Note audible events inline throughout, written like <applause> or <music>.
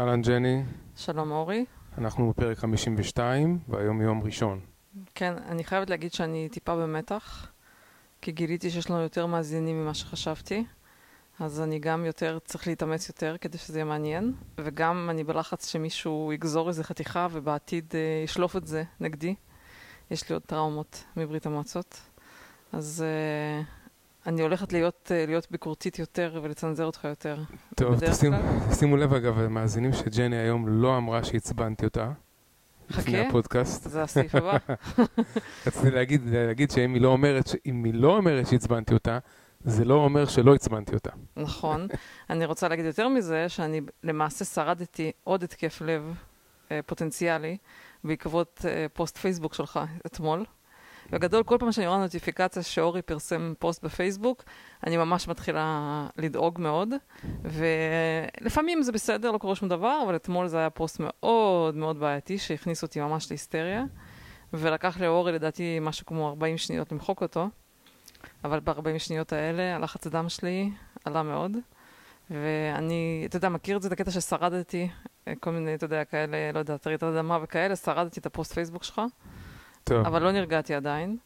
אהלן ג'ני, שלום אורי. אנחנו בפרק 52, והיום יום ראשון. כן, אני חייבת להגיד שאני טיפה במתח, כי גיליתי שיש לנו יותר מאזינים ממה שחשבתי, אז אני גם יותר, צריך להתאמץ יותר כדי שזה יהיה מעניין, וגם אני בלחץ שמישהו יגזור איזה חתיכה ובעתיד אה, ישלוף את זה נגדי. יש לי עוד טראומות מברית המועצות, אז אה, אני הולכת להיות, אה, להיות ביקורתית יותר ולצנזר אותך יותר. טוב, בדרך תשימו, לב אגב, מאזינים שג'ני היום לא אמרה שעצבנתי אותה. לפני חכה. הפודקאסט. זה הסעיף הבא. <laughs> רציתי להגיד, להגיד שאם היא לא אומרת, היא לא אומרת שעצבנתי אותה, זה לא אומר שלא עצבנתי אותה. נכון. <laughs> אני רוצה להגיד יותר מזה, שאני למעשה שרדתי עוד התקף לב אה, פוטנציאלי בעקבות אה, פוסט פייסבוק שלך אתמול. בגדול, כל פעם שאני רואה נוטיפיקציה שאורי פרסם פוסט בפייסבוק, אני ממש מתחילה לדאוג מאוד, ולפעמים זה בסדר, לא קורה שום דבר, אבל אתמול זה היה פוסט מאוד מאוד בעייתי, שהכניס אותי ממש להיסטריה, ולקח לאורי לדעתי משהו כמו 40 שניות למחוק אותו, אבל ב-40 שניות האלה הלחץ הדם שלי עלה מאוד, ואני, אתה יודע, מכיר את זה, את הקטע ששרדתי, כל מיני, אתה יודע, כאלה, לא יודע, רעידת אדמה וכאלה, שרדתי את הפוסט פייסבוק שלך, טוב, אבל לא נרגעתי עדיין.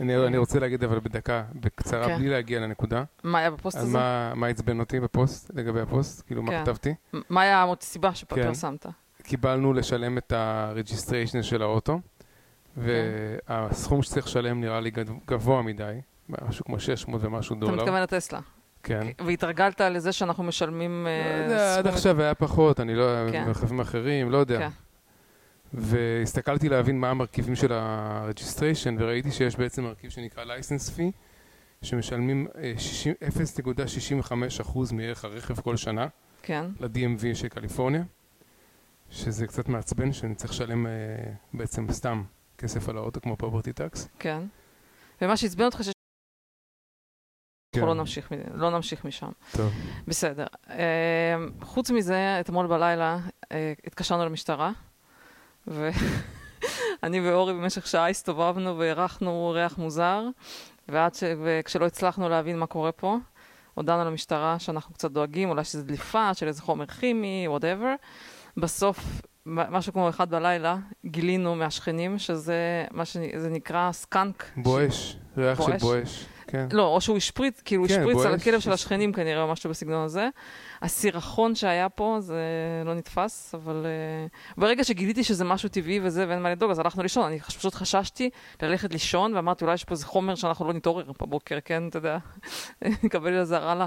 אני, אני רוצה להגיד אבל בדקה, בקצרה, כן. בלי להגיע לנקודה. מה היה בפוסט הזה? מה, מה עצבן אותי בפוסט, לגבי הפוסט? כאילו, מה כן. כתבתי? מה היה הסיבה כן. שפרסמת? קיבלנו לשלם את ה-registration של האוטו, כן. והסכום שצריך לשלם נראה לי גבוה מדי, משהו כמו 600 ומשהו אתה דולר. מתכוון לטסלה. כן. והתרגלת לזה שאנחנו משלמים... לא אה, יודע, עד עכשיו היה פחות, אני לא... כן. ברכבים אחרים, לא יודע. כן. והסתכלתי להבין מה המרכיבים של ה-registration, וראיתי שיש בעצם מרכיב שנקרא license fee, שמשלמים אה, 60 0.65% מערך הרכב כל שנה כן, ל-DMV של קליפורניה, שזה קצת מעצבן, שאני צריך לשלם אה, בעצם סתם כסף על האוטו כמו פרופרטי טקס. כן. ומה שעצבן אותך שיש... כן. אנחנו לא נמשיך, לא נמשיך משם. טוב. בסדר. אה, חוץ מזה, אתמול בלילה אה, התקשרנו למשטרה, ואני ואורי במשך שעה הסתובבנו והרחנו ריח מוזר, ועד ש... וכשלא הצלחנו להבין מה קורה פה, הודענו למשטרה שאנחנו קצת דואגים, אולי שזה דליפה של איזה חומר כימי, whatever. בסוף, משהו כמו אחד בלילה, גילינו מהשכנים שזה מה שזה נקרא skunk. בואש, ריח של בואש? כן. לא, או שהוא השפריץ, כאילו כן, השפריץ על. הכלב של השכנים כנראה, או משהו בסגנון הזה. הסירחון שהיה פה, זה לא נתפס, אבל uh, ברגע שגיליתי שזה משהו טבעי וזה, ואין מה לדאוג, אז הלכנו לישון. אני פשוט חששתי ללכת לישון, ואמרתי, אולי יש פה איזה חומר שאנחנו לא נתעורר בבוקר, כן, אתה יודע, <laughs> נקבל איזה הרעלה.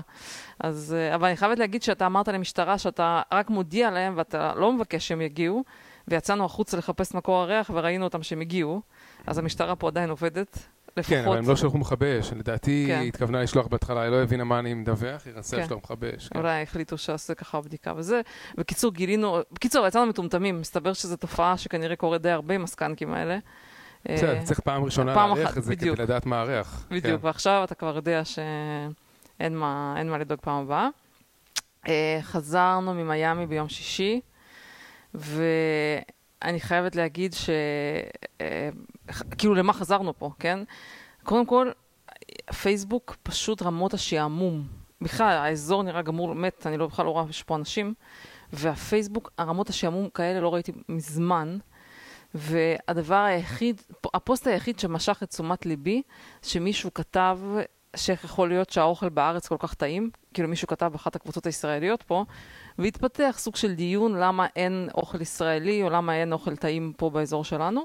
אז, uh, אבל אני חייבת להגיד שאתה אמרת למשטרה שאתה רק מודיע להם, ואתה לא מבקש שהם יגיעו, ויצאנו החוצה לחפש מקור הריח, וראינו אותם שהם הגיעו, אז המשטרה פה עדיין עובדת. לפחות... כן, אבל הם לא שלחו מכבי אש, לדעתי כן. היא התכוונה לשלוח בהתחלה, היא לא הבינה מה אני מדווח, היא רצתה כן. לשלוח מכבי אש. כן. אולי החליטו שעשו ככה בדיקה וזה. בקיצור, גילינו, בקיצור, יצאנו מטומטמים, מסתבר שזו תופעה שכנראה קורית די הרבה עם הסקנקים האלה. בסדר, אה, צריך פעם ראשונה אחת, את זה כדי. לדעת מה הריח. בדיוק, כן. ועכשיו אתה כבר יודע שאין מה, לדאוג פעם הבאה. אה, חזרנו ממיאמי ביום שישי, ואני חייבת להגיד ש... אה, ח- כאילו, למה חזרנו פה, כן? קודם כל, פייסבוק פשוט רמות השעמום. בכלל, האזור נראה גמור, מת, אני לא, בכלל לא רואה שיש פה אנשים. והפייסבוק, הרמות השעמום כאלה לא ראיתי מזמן. והדבר היחיד, הפוסט היחיד שמשך את תשומת ליבי, שמישהו כתב שאיך יכול להיות שהאוכל בארץ כל כך טעים, כאילו מישהו כתב באחת הקבוצות הישראליות פה, והתפתח סוג של דיון למה אין אוכל ישראלי, או למה אין אוכל טעים פה באזור שלנו.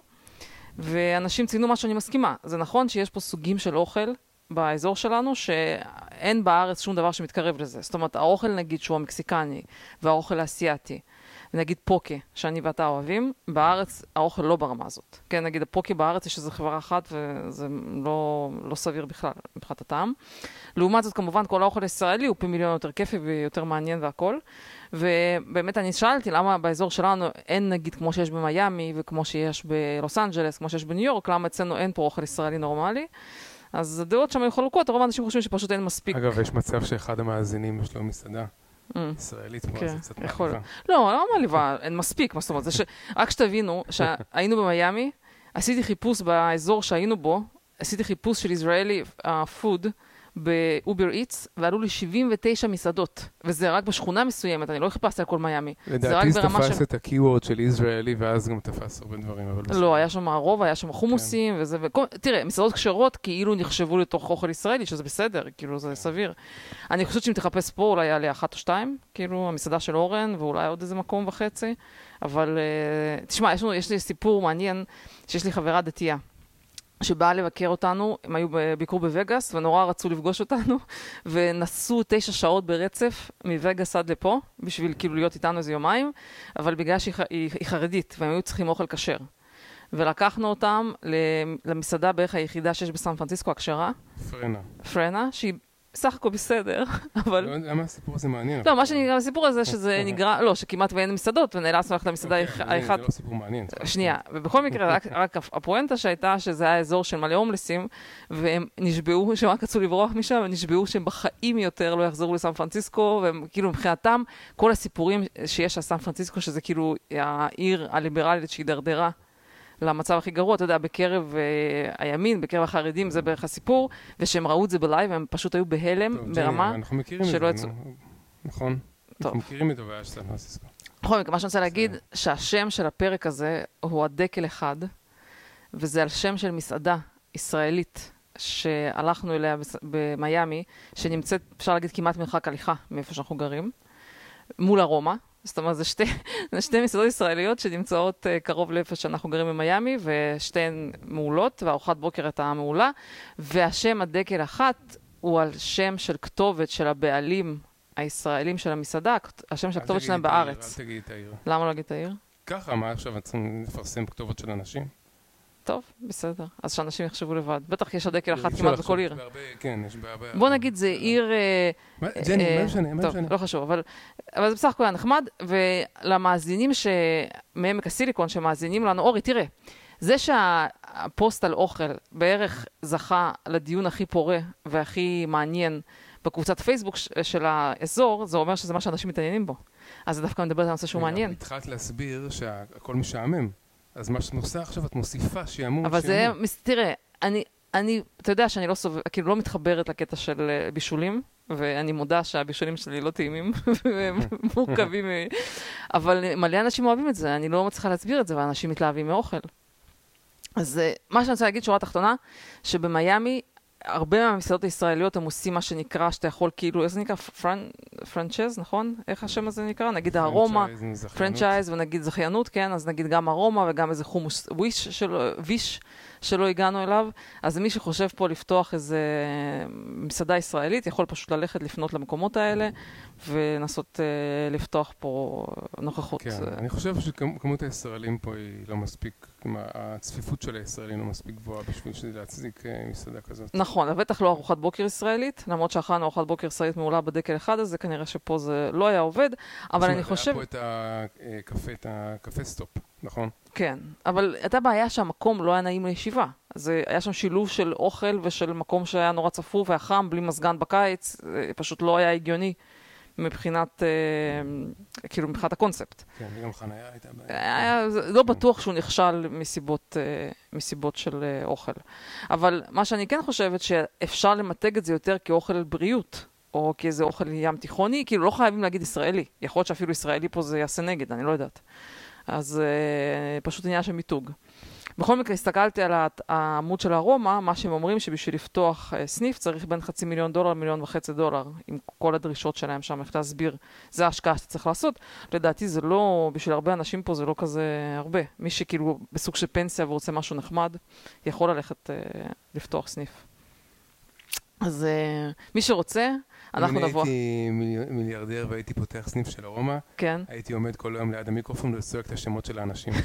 ואנשים ציינו מה שאני מסכימה. זה נכון שיש פה סוגים של אוכל באזור שלנו, שאין בארץ שום דבר שמתקרב לזה. זאת אומרת, האוכל נגיד שהוא המקסיקני, והאוכל האסייתי, נגיד פוקה, שאני ואתה אוהבים, בארץ האוכל לא ברמה הזאת. כן, נגיד הפוקה בארץ יש איזו חברה אחת, וזה לא, לא סביר בכלל מבחינת הטעם. לעומת זאת, כמובן, כל האוכל הישראלי הוא פי מיליון יותר כיפי ויותר מעניין והכל. ובאמת אני שאלתי למה באזור שלנו אין נגיד כמו שיש במיאמי וכמו שיש בלוס אנג'לס, כמו שיש בניו יורק, למה אצלנו אין פה אוכל ישראלי נורמלי. אז הדעות שם היו חלוקות, רוב האנשים חושבים שפשוט אין מספיק. אגב, יש מצב שאחד המאזינים יש לו מסעדה. ישראלית פה, כן, זה קצת מעליבה. לא, לא מעליבה, אין מספיק, מה זאת אומרת, זה ש... רק שתבינו, שהיינו במיאמי, עשיתי חיפוש באזור שהיינו בו, עשיתי חיפוש של ישראלי food באובר איטס, ועלו לי 79 מסעדות, וזה רק בשכונה מסוימת, אני לא חיפשתי על כל מיאמי. לדעתי זה תפס את הקיוורד של ישראלי, ואז גם תפס הרבה דברים, אבל בסדר. לא, היה שם הרוב, היה שם חומוסים, כן. וזה, וכל, תראה, מסעדות כשרות כאילו נחשבו לתוך אוכל ישראלי, שזה בסדר, כאילו זה סביר. אני חושבת שאם תחפש פה, אולי יעלה אחת או שתיים, כאילו המסעדה של אורן, ואולי עוד איזה מקום וחצי, אבל uh, תשמע, יש, לנו, יש לי סיפור מעניין, שיש לי חברה דתייה. שבאה לבקר אותנו, הם היו בביקור בווגאס, ונורא רצו לפגוש אותנו, <laughs> ונסעו תשע שעות ברצף מווגאס עד לפה, בשביל כאילו להיות איתנו איזה יומיים, אבל בגלל שהיא היא, חרדית, והם היו צריכים אוכל כשר. ולקחנו אותם למסעדה בערך היחידה שיש בסן פרנסיסקו, הכשרה. פרנה. פרנה, שהיא בסך הכל בסדר, <laughs> אבל... לא למה הסיפור הזה מעניין? לא, מה שנקרא הסיפור הזה, שזה <laughs> נגרע, לא, שכמעט ואין מסעדות, ונאלצנו ללכת למסעדה האחת. זה לא סיפור מעניין. שנייה, ובכל מקרה, רק <laughs> הפואנטה שהייתה, שזה היה אזור של מלא הומלסים, והם נשבעו, שהם רק רצו לברוח משם, הם נשבעו שהם בחיים יותר לא יחזרו לסן פרנסיסקו, והם כאילו מבחינתם, כל הסיפורים שיש על סן פרנסיסקו, שזה כאילו העיר הליברלית שהידרדרה. למצב הכי גרוע, אתה יודע, בקרב אה, הימין, בקרב החרדים, זה בערך הסיפור, ושהם ראו את זה ב-live, הם פשוט היו בהלם טוב, ברמה אנחנו מכירים שלא את זה, נכון. טוב. אנחנו מכירים את הבעיה של סן פרנסיסקו. בכל מקרה, מה שאני רוצה להגיד, שהשם של הפרק הזה הוא הדקל אחד, וזה על שם של מסעדה ישראלית שהלכנו אליה במיאמי, שנמצאת, אפשר להגיד, כמעט מרחק הליכה מאיפה שאנחנו גרים, מול ארומה. זאת אומרת, זה שתי, <laughs> זה שתי מסעדות ישראליות שנמצאות uh, קרוב לאיפה שאנחנו גרים במיאמי, ושתיהן מעולות, והארוחת בוקר הייתה מעולה, והשם הדקל אחת הוא על שם של כתובת של הבעלים הישראלים של המסעדה, השם של הכתובת שלהם בארץ. אל תגיד את העיר. למה לא להגיד את העיר? ככה, מה עכשיו, צריכים לפרסם כתובות של אנשים? טוב, בסדר. אז שאנשים יחשבו לבד. בטח יש הדקל אחת כמעט בכל עיר. כן, יש בהרבה... בוא נגיד, זה עיר... אה, ג'ני, מה משנה, מה משנה? טוב, לא חשוב, אבל זה בסך הכל היה נחמד, ולמאזינים מעמק הסיליקון שמאזינים לנו, אורי, תראה, זה שהפוסט על אוכל בערך זכה לדיון הכי פורה והכי מעניין בקבוצת פייסבוק של האזור, זה אומר שזה מה שאנשים מתעניינים בו. אז זה דווקא מדבר על נושא שהוא מעניין. התחלת להסביר שהכל משעמם. אז מה שאת עושה עכשיו, את מוסיפה שעמום, אבל זה, תראה, אני, אני, אתה יודע שאני לא סובל, כאילו לא מתחברת לקטע של אה, בישולים, ואני מודה שהבישולים שלי לא טעימים, <laughs> והם <laughs> מורכבים, אבל מלא אנשים אוהבים את זה, אני לא מצליחה להסביר את זה, ואנשים מתלהבים מאוכל. אז אה, מה שאני רוצה להגיד, שורה תחתונה, שבמיאמי הרבה מהמסעדות הישראליות הם עושים מה שנקרא, שאתה יכול כאילו, איך זה נקרא? פרנ... פרנצ'ז, נכון? איך השם הזה נקרא? נגיד הארומה, פרנצ'ייז ונגיד זכיינות, כן? אז נגיד גם ארומה וגם איזה חומוס וויש של... ויש שלא הגענו אליו. אז מי שחושב פה לפתוח איזה מסעדה ישראלית, יכול פשוט ללכת לפנות למקומות האלה ולנסות uh, לפתוח פה נוכחות. כן. אני חושב שכמות הישראלים פה היא לא מספיק, הצפיפות של הישראלים לא מספיק גבוהה בשביל להצדיק uh, מסעדה כזאת. נכון, אבל בטח לא ארוחת בוקר ישראלית, למרות שאכלנו ארוחת בוקר ישראלית מעולה בדקל אחד הזה, כנראה שפה זה לא היה עובד, אבל אני חושב... היה פה את הקפה, את הקפה סטופ, נכון? כן, אבל הייתה בעיה שהמקום לא היה נעים לישיבה. אז היה שם שילוב של אוכל ושל מקום שהיה נורא צפוף והיה חם, בלי מזגן בקיץ, זה פשוט לא היה הגיוני מבחינת, אה, כאילו, מבחינת הקונספט. כן, וגם חניה הייתה בעיה. לא בטוח שהוא נכשל מסיבות, אה, מסיבות של אה, אוכל. אבל מה שאני כן חושבת, שאפשר למתג את זה יותר כאוכל בריאות. או כאיזה אוכל ים תיכוני, כאילו לא חייבים להגיד ישראלי. יכול להיות שאפילו ישראלי פה זה יעשה נגד, אני לא יודעת. אז uh, פשוט עניין של מיתוג. בכל מקרה, הסתכלתי על העמוד של הרומא, מה שהם אומרים שבשביל לפתוח uh, סניף צריך בין חצי מיליון דולר למיליון וחצי דולר, עם כל הדרישות שלהם שם, איך להסביר, זה ההשקעה שאתה צריך לעשות. לדעתי זה לא, בשביל הרבה אנשים פה זה לא כזה הרבה. מי שכאילו בסוג של פנסיה ורוצה משהו נחמד, יכול ללכת uh, לפתוח סניף. אז uh, מי שרוצה, אנחנו נבוא. אני הייתי מיליארדר והייתי פותח סניף של ארומה, כן. הייתי עומד כל היום ליד המיקרופון וצועק את השמות של האנשים. <laughs>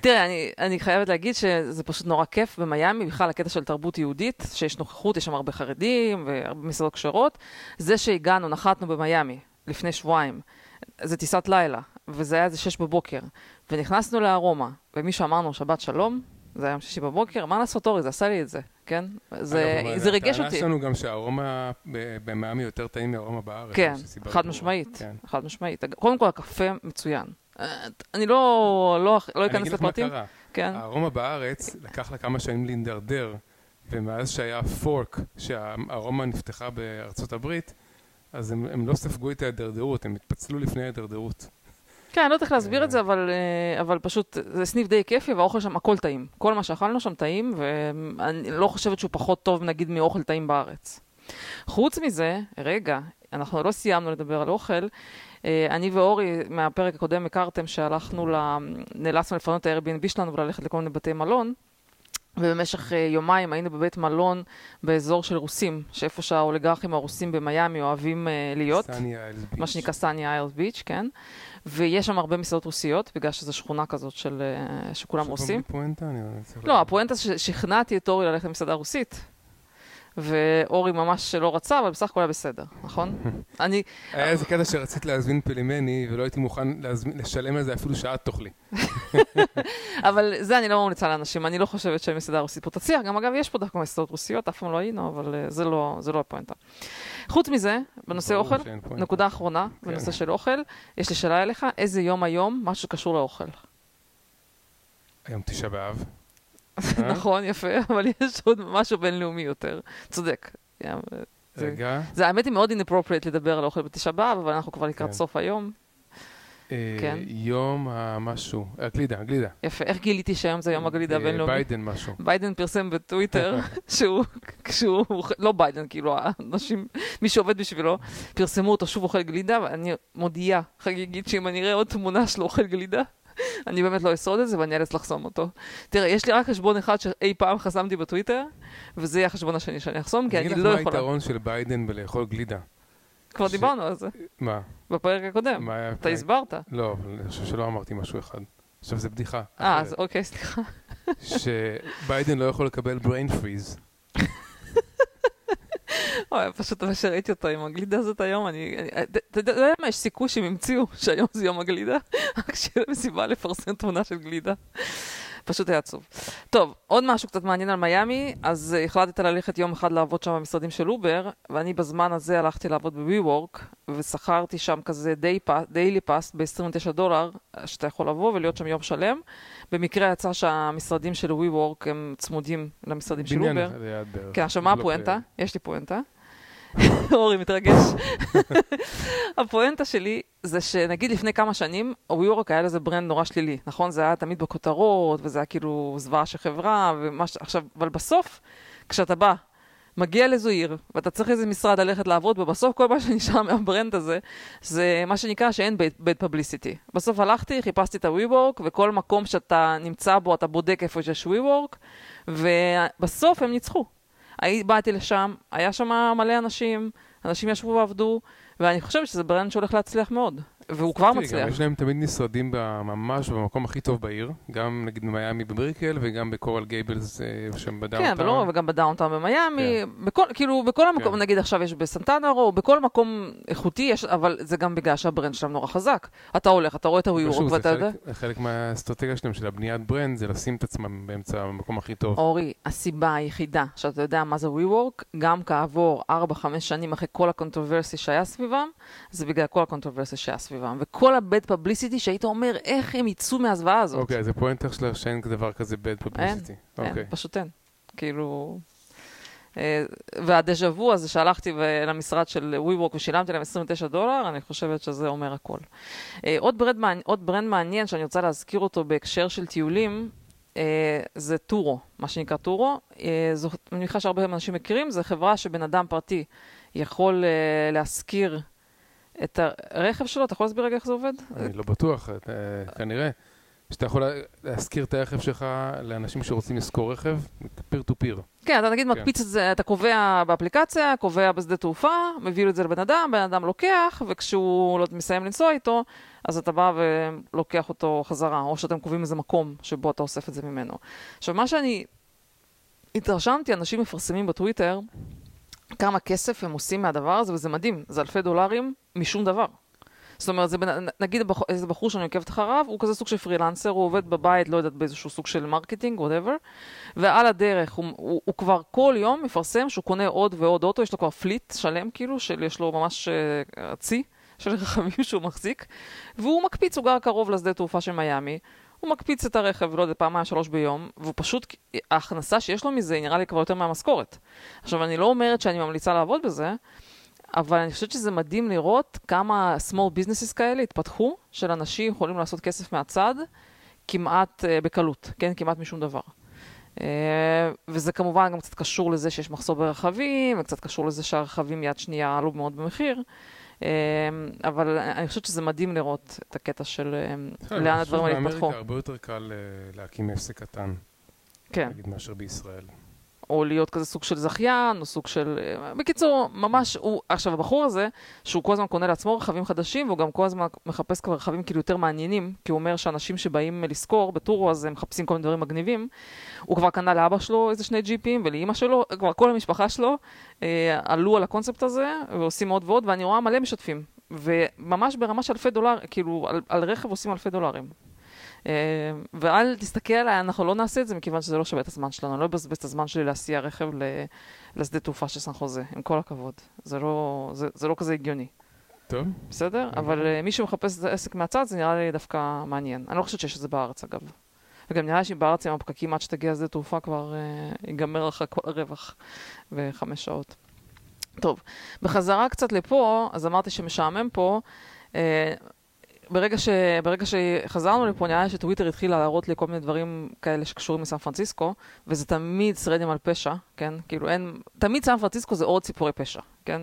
תראה, אני, אני חייבת להגיד שזה פשוט נורא כיף במיאמי, בכלל הקטע של תרבות יהודית, שיש נוכחות, יש שם הרבה חרדים והרבה מסעדות כשרות. זה שהגענו, נחתנו במיאמי לפני שבועיים, זה טיסת לילה, וזה היה איזה שש בבוקר, ונכנסנו לארומה, ומישהו אמרנו שבת שלום, זה היה יום שישי בבוקר, מה לעשות אורי, זה עשה לי את זה, כן? זה, אגב, זה ריגש אותי. הטענה שלנו גם שהארומה במיאמי יותר טעים מהארומה בארץ. כן, חד משמעית, כן. חד משמעית. קודם כל, הקפה מצוין. אני לא, לא, לא אכנס לפרטים. אני אגיד לך מה קרה. כן. הארומה בארץ, לקח לה כמה שנים להידרדר ומאז שהיה פורק, שהארומה נפתחה בארצות הברית, אז הם, הם לא ספגו את ההידרדרות, הם התפצלו לפני ההידרדרות. כן, אני לא יודעת איך להסביר את זה, אבל, אה, אבל פשוט זה סניף די כיפי, והאוכל שם הכל טעים. כל מה שאכלנו שם טעים, ואני לא חושבת שהוא פחות טוב, נגיד, מאוכל טעים בארץ. חוץ מזה, רגע, אנחנו לא סיימנו לדבר על אוכל. אה, אני ואורי, מהפרק הקודם הכרתם שהלכנו, ל... נאלצנו לפנות את ה-Airbnb שלנו וללכת לכל מיני בתי מלון. ובמשך uh, יומיים היינו בבית מלון באזור של רוסים, שאיפה שהאוליגרכים הרוסים במיאמי אוהבים uh, להיות. סני איילס ביץ'. מה שנקרא סני איילס ביץ', כן. ויש שם הרבה מסעדות רוסיות, בגלל שזו שכונה כזאת של, שכולם רוסים. פואנטה? אני לא לא, הפואנטה ששכנעתי את אורי ללכת למסעדה רוסית. ואורי ממש לא רצה, אבל בסך הכל היה בסדר, נכון? <laughs> אני... היה איזה קטע שרצית להזמין פלימני, ולא הייתי מוכן להזמין, לשלם על זה אפילו שעה תאכלי. <laughs> אבל זה אני לא ממליצה לאנשים, אני לא חושבת שמסעדה רוסית פה תצליח. גם אגב, יש פה דווקא מסעדות רוסיות, אף פעם לא היינו, אבל uh, זה לא, זה לא הפואנטה. חוץ מזה, בנושא אוכל. נקודה אחרונה, כן. בנושא של אוכל, יש לי שאלה אליך, איזה יום היום, משהו שקשור לאוכל? היום תשעה באב. אה? נכון, יפה, <laughs> אבל יש עוד משהו בינלאומי יותר. צודק. רגע. זה האמת היא מאוד inappropriate לדבר על אוכל בתשעה באב, אבל אנחנו כבר לקראת כן. סוף היום. אה, כן. יום המשהו. הגלידה, הגלידה. יפה, איך גיליתי שהיום זה יום הגלידה אה, הבינלאומי? ביידן משהו. ביידן פרסם בטוויטר <laughs> שהוא, שהוא, לא ביידן, כאילו האנשים, מי שעובד בשבילו, פרסמו אותו שוב אוכל גלידה, ואני מודיעה חגיגית שאם אני אראה עוד תמונה שלו אוכל גלידה, <laughs> אני באמת לא אשרוד את זה ואני אאלץ לחסום אותו. תראה, יש לי רק חשבון אחד שאי פעם חסמתי בטוויטר, וזה יהיה החשבון השני שאני אחסום, כי אני אני אגיד לא לך מה יכולה. היתרון של ביידן בלאכול גלידה. כבר ש- דיברנו על זה, מה? בפרק הקודם. מה היה? אתה הסברת. לא, אני חושב שלא אמרתי משהו אחד. עכשיו זה בדיחה. אה. אז אוקיי, סליחה. שביידן לא יכול לקבל brain freeze. <laughs> אוי, פשוט מה שראיתי אותו עם הגלידה הזאת היום, אני... אתה אתה יודע מה, יש סיכוי שהם המציאו שהיום זה יום הגלידה? רק שיהיה להם סיבה לפרסם תמונה של גלידה. פשוט היה עצוב. טוב, עוד משהו קצת מעניין על מיאמי, אז החלטת ללכת יום אחד לעבוד שם במשרדים של אובר, ואני בזמן הזה הלכתי לעבוד ב-WeWork, ושכרתי שם כזה daily pass ב-29 דולר, שאתה יכול לבוא ולהיות שם יום שלם. במקרה יצא שהמשרדים של WeWork הם צמודים למשרדים של אובר. כן, עכשיו מה בלוק הפואנטה? יש לי פואנטה. <laughs> אורי מתרגש. <laughs> הפואנטה שלי זה שנגיד לפני כמה שנים, WeWork היה לזה brand נורא שלילי, נכון? זה היה תמיד בכותרות, וזה היה כאילו זוועה של חברה, ומה ש... עכשיו, אבל בסוף, כשאתה בא, מגיע לאיזו עיר, ואתה צריך איזה משרד ללכת לעבוד, ובסוף כל מה שנשאר <laughs> מה-brand הזה, זה מה שנקרא שאין bad publicity. בסוף הלכתי, חיפשתי את ה-WeWork, וכל מקום שאתה נמצא בו, אתה בודק איפה שיש WeWork, ובסוף הם ניצחו. הי- באתי לשם, היה שם מלא אנשים, אנשים ישבו ועבדו, ואני חושבת שזה brand שהולך להצליח מאוד, והוא כבר מצליח. יש להם תמיד משרדים ב- ממש במקום הכי טוב בעיר, גם נגיד במיאמי בבריקל וגם בקורל גייבלס אה, שם ב downtown. כן, ולא, וגם ב downtown במיאמי, כן. בכל, כאילו, בכל המקום, כן. נגיד עכשיו יש בסנטנה רואו, בכל מקום איכותי יש, אבל זה גם בגלל שה brand שלהם נורא חזק. אתה הולך, אתה רואה את אבל ה WeWork, ואתה יודע... חלק- מהאסטרטגיה שלהם, של הבניית brand, זה לשים את עצמם באמצע המקום הכי טוב. אורי, הסיבה היחידה שאתה יודע מה זה WeWork, גם כעבור 4-5 שנים אחרי כל ה controversy שהיה סביבם, זה בגלל כל ה controversy שהיה סביבם. וכל ה bad publicity שהיית אומר, איך הם יצאו מהזוועה הזאת. אוקיי, אז הפואנטה שלה שאין דבר כזה bad publicity. אין, אוקיי. פשוט אין. כאילו... אה, וה déjà vu הזה שהלכתי למשרד של WeWork ושילמתי להם 29 דולר, אני חושבת שזה אומר הכל. אה, עוד brand, מעניין- עוד brand מעניין שאני רוצה להזכיר אותו בהקשר של טיולים, אה, זה טורו, מה שנקרא טורו. זו, אני מניחה שהרבה אנשים מכירים, זו חברה שבן אדם פרטי יכול להשכיר את הרכב שלו, אתה יכול להסביר רגע איך זה עובד? אני לא בטוח, אה, כנראה. שאתה יכול לה- להשכיר את הרכב שלך לאנשים שרוצים לשכור רכב, פיר טו פיר. כן, אתה נגיד כן. מקפיץ את זה, אתה קובע באפליקציה, קובע בשדה תעופה, מביא את זה לבן אדם, בן אדם לוקח, וכשהוא לא מסיים לנסוע איתו, אז אתה בא ולוקח אותו חזרה, או שאתם קובעים איזה מקום שבו אתה אוסף את זה ממנו. עכשיו, מה שאני התרשמתי, אנשים מפרסמים בטוויטר כמה כסף הם עושים מהדבר הזה, וזה מדהים, זה אלפי דולרים משום דבר. זאת אומרת, זה בנ... נגיד. איזה בחור שאני עוקבת אחריו, הוא כזה סוג של freelancer, הוא עובד בבית, לא יודעת, באיזשהו סוג של marketing, whatever, ועל הדרך הוא, הוא, הוא כבר כל יום מפרסם שהוא קונה עוד ועוד אוטו, יש לו כבר fleet שלם כאילו, של, יש לו ממש uh, צי של רכבים שהוא מחזיק, והוא מקפיץ, הוא גר קרוב לשדה תעופה של מיאמי, הוא מקפיץ את הרכב, לא יודע, פעמיים, שלוש ביום, והוא פשוט, ההכנסה שיש לו מזה, נראה לי כבר יותר מהמשכורת. עכשיו, אני לא אומרת שאני ממליצה לעבוד בזה, אבל אני חושבת שזה מדהים לראות כמה small businesses כאלה התפתחו, של אנשים יכולים לעשות כסף מהצד, כמעט uh, בקלות, כן? כמעט משום דבר. Uh, וזה כמובן גם קצת קשור לזה שיש מחסור ברכבים, וקצת קשור לזה שהרכבים יד שנייה עלו מאוד במחיר. Uh, אבל אני חושבת שזה מדהים לראות את הקטע של uh, לאן הדברים האלה התפתחו. באמריקה הרבה יותר קל להקים עסק קטן, כן. נגיד, מאשר בישראל. או להיות כזה סוג של זכיין, או סוג של... בקיצור, ממש, הוא... עכשיו, הבחור הזה, שהוא כל הזמן קונה לעצמו רכבים חדשים, והוא גם כל הזמן מחפש כבר רכבים כאילו יותר מעניינים, כי הוא אומר שאנשים שבאים לשכור בטורו, אז הם מחפשים כל מיני דברים מגניבים. הוא כבר קנה לאבא שלו איזה שני ג'יפים, ולאימא שלו, כבר כל המשפחה שלו אה, עלו על הקונספט הזה, ועושים עוד ועוד, ואני רואה מלא משתפים. וממש ברמה של אלפי דולר, כאילו, על, על רכב עושים אלפי דולרים. אה, ואל תסתכל עליי, אנחנו לא נעשה את זה מכיוון שזה לא שווה את הזמן שלנו. אני לא אבזבז את הזמן שלי להסיע רכב לשדה תעופה של סן חוזה, עם כל הכבוד. זה לא, זה, זה לא כזה הגיוני. טוב. בסדר? אבל אה, מי שמחפש עסק מהצד, זה נראה לי דווקא מעניין. אני לא חושבת שיש את זה בארץ, אגב. וגם נראה לי שבארץ עם הפקקים עד שתגיע לשדה תעופה כבר אה, ייגמר לך כל הרווח בחמש שעות. טוב, בחזרה קצת לפה, אז אמרתי שמשעמם פה. אה, ברגע, ש... ברגע שחזרנו לפה, נראה לי שטוויטר התחילה להראות לי כל מיני דברים כאלה שקשורים לסן פרנסיסקו, וזה תמיד סרדים על פשע, כן? כאילו אין... תמיד סן פרנסיסקו זה עוד סיפורי פשע, כן?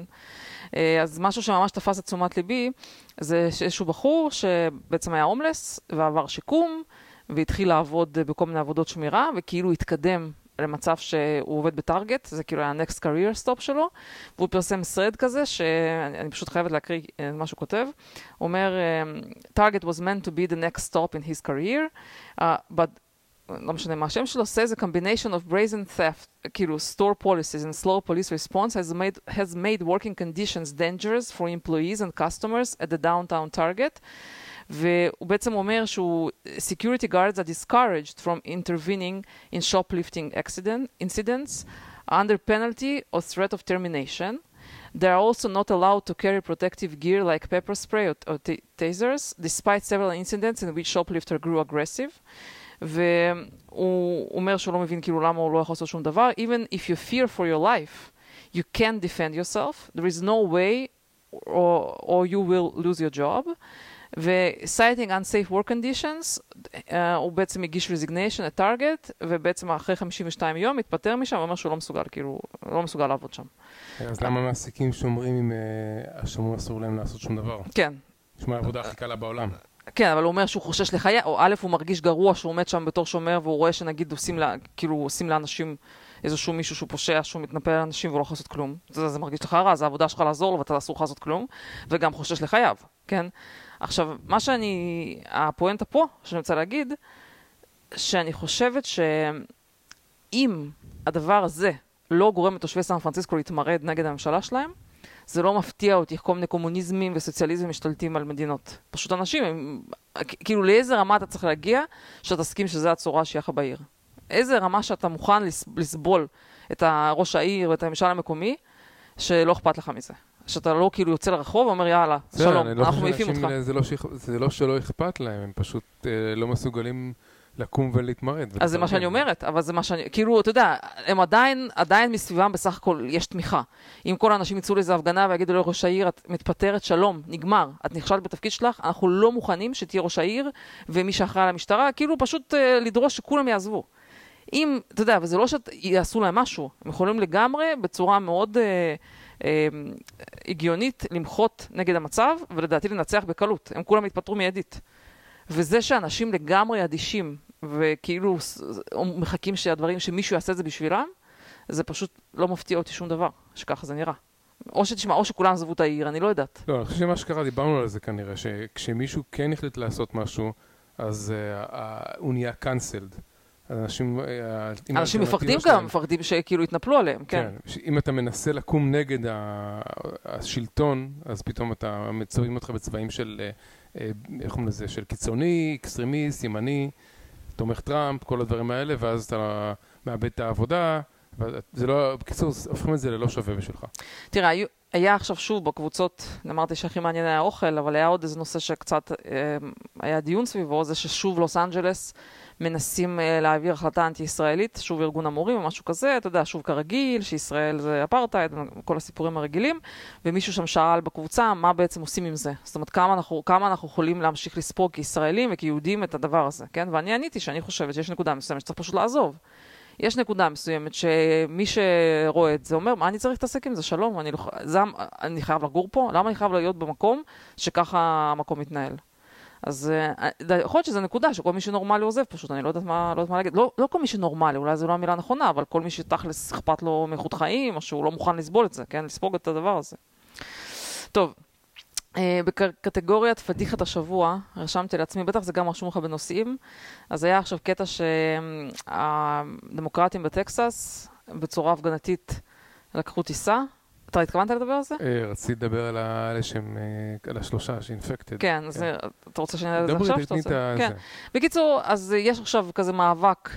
אה, אז משהו שממש תפס את תשומת ליבי, זה איזשהו בחור שבעצם היה הומלס ועבר שיקום, והתחיל לעבוד בכל מיני עבודות שמירה, וכאילו התקדם למצב שהוא עובד בטארגט, זה כאילו היה ה-next career stop שלו, והוא פרסם thread כזה, שאני פשוט חייבת להקריא מה שהוא כותב. הוא אומר, target was meant to be the next stop in his career, uh, but לא משנה מה השם שלו, says a combination of brazen theft, כאילו store policies and slow police response has made, has made working conditions dangerous for employees and customers at the downtown target. והוא בעצם אומר שהוא, security guards are discouraged from intervening in shoplifting accident, incidents under penalty or threat of termination. They are also not allowed to carry protective gear like pepper spray or, or tasers, despite several incidents in which shoplifter grew aggressive. והוא אומר שהוא לא מבין כאילו למה הוא לא יכול לעשות שום דבר. Even if you fear for your life, you can't defend yourself. There is no way or, or you will lose your job. ו-citing unsafe work conditions, uh, הוא בעצם הגיש resignation לטארגט, ובעצם אחרי 52 יום התפטר משם, ואומר שהוא לא מסוגל, כאילו, לא מסוגל לעבוד שם. אז למה מעסיקים שומרים אם uh, השומר אסור להם לעשות שום דבר? כן. נשמע העבודה הכי קלה בעולם. כן, אבל הוא אומר שהוא חושש לחיי, או א', הוא מרגיש גרוע שהוא עומד שם בתור שומר, והוא רואה שנגיד עושים, לה, כאילו, עושים לאנשים איזשהו מישהו שהוא פושע, שהוא מתנפל על אנשים והוא לא יכול לעשות כלום. זה, זה מרגיש לך רע, זה העבודה שלך לעזור לו ואתה אסור לך לעשות כלום, וגם חושש לחייו, כן? עכשיו, מה שאני, הפואנטה פה, שאני רוצה להגיד, שאני חושבת שאם הדבר הזה לא גורם לתושבי סן פרנסיסקו להתמרד נגד הממשלה שלהם, זה לא מפתיע אותי איך כל מיני קומוניזמים וסוציאליזם משתלטים על מדינות. פשוט אנשים, הם, כאילו לאיזה רמה אתה צריך להגיע שאתה תסכים שזה הצורה שיהיה לך בעיר. איזה רמה שאתה מוכן לסבול את ראש העיר ואת הממשל המקומי, שלא אכפת לך מזה. שאתה לא כאילו יוצא לרחוב ואומר יאללה, שלום, לא אנחנו מעיפים אותך. זה לא, שיח, זה לא שלא אכפת להם, הם פשוט אה, לא מסוגלים לקום ולהתמרד. אז זה מה שאני אומרת, אבל זה מה שאני, כאילו, אתה יודע, הם עדיין, עדיין מסביבם בסך הכל יש תמיכה. אם כל האנשים יצאו לאיזה הפגנה ויגידו לראש העיר, את מתפטרת, שלום, נגמר, את נכשלת בתפקיד שלך, אנחנו לא מוכנים שתהיה ראש העיר ומי שאחראי על המשטרה, כאילו פשוט אה, לדרוש שכולם יעזבו. אם, אתה יודע, וזה לא שיעשו להם משהו, הם יכולים לגמרי בצורה מאוד... אה, הגיונית למחות נגד המצב, ולדעתי לנצח בקלות. הם כולם התפטרו מיידית. וזה שאנשים לגמרי אדישים, וכאילו מחכים שהדברים, שמישהו יעשה את זה בשבילם, זה פשוט לא מפתיע אותי שום דבר, שככה זה נראה. או שתשמע, או שכולם עזבו את העיר, אני לא יודעת. לא, אני חושב שמה שקרה, דיברנו על זה כנראה, שכשמישהו כן החליט לעשות משהו, אז uh, uh, הוא נהיה cancelled. אנשים... אה, אנשים מפחדים גם, מפחדים שכאילו יתנפלו עליהם, כן. כן, אם אתה מנסה לקום נגד השלטון, אז פתאום אתה מציירים אותך בצבעים של, אה, אה, איך קוראים לזה, של קיצוני, extremist, ימני, תומך טראמפ, כל הדברים האלה, ואז אתה מאבד את העבודה, וזה לא, בקיצור, הופכים את זה ללא שווה בשבילך. תראה, היה עכשיו שוב בקבוצות, אמרתי שהכי מעניין היה האוכל, אבל היה עוד איזה נושא שקצת אה, היה דיון סביבו, זה ששוב לוס אנג'לס מנסים uh, להעביר החלטה אנטי-ישראלית, שוב ארגון המורים או משהו כזה, אתה יודע, שוב כרגיל, שישראל זה אפרטהייד, כל הסיפורים הרגילים, ומישהו שם שאל בקבוצה מה בעצם עושים עם זה. זאת אומרת, כמה אנחנו, כמה אנחנו יכולים להמשיך לספוג כישראלים וכיהודים את הדבר הזה, כן? ואני עניתי שאני חושבת שיש נקודה מסוימת שצריך פשוט לעזוב. יש נקודה מסוימת שמי שרואה את זה אומר, מה אני צריך להתעסק עם זה? שלום, אני, לא, זה, אני חייב לגור פה? למה אני חייב להיות במקום שככה המקום מתנהל? אז אה, יכול להיות שזו נקודה שכל מי שנורמלי עוזב פשוט, אני לא יודעת מה, לא יודעת מה להגיד. לא, לא כל מי שנורמלי, אולי זו לא המילה הנכונה, אבל כל מי שתכלס אכפת לו מאיכות חיים, או שהוא לא מוכן לסבול את זה, כן? לספוג את הדבר הזה. טוב, בקטגוריית פדיחת השבוע, רשמתי לעצמי, בטח זה גם רשום לך בנושאים, אז היה עכשיו קטע שהדמוקרטים בטקסס, בצורה הפגנתית, לקחו טיסה. אתה התכוונת לדבר על זה? אה, רציתי לדבר על אלה שהם, אה, על השלושה ש infected. כן, אז אתה רוצה שאני אדבר על זה עכשיו? דברי, כן. בקיצור, אז יש עכשיו כזה מאבק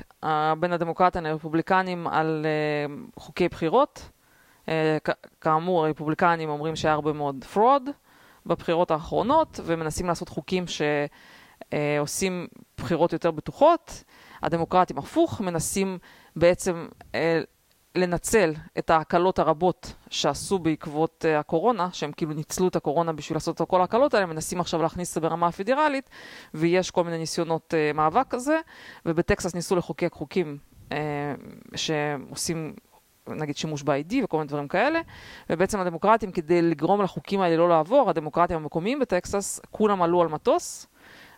בין הדמוקרטים לרפובליקנים על חוקי בחירות. כאמור, הרפובליקנים אומרים שהיה הרבה מאוד fraud. בבחירות האחרונות, ומנסים לעשות חוקים שעושים בחירות יותר בטוחות. הדמוקרטים הפוך, מנסים בעצם אה, לנצל את ההקלות הרבות שעשו בעקבות uh, הקורונה, שהם כאילו ניצלו את הקורונה בשביל לעשות את כל ההקלות האלה, מנסים עכשיו להכניס את זה ברמה הפדרלית, ויש כל מיני ניסיונות מאבק כזה, ובטקסס ניסו לחוקק חוקים שעושים נגיד שימוש ב-ID וכל מיני דברים כאלה, ובעצם הדמוקרטים, כדי לגרום לחוקים האלה לא לעבור, הדמוקרטים המקומיים בטקסס, כולם עלו על מטוס,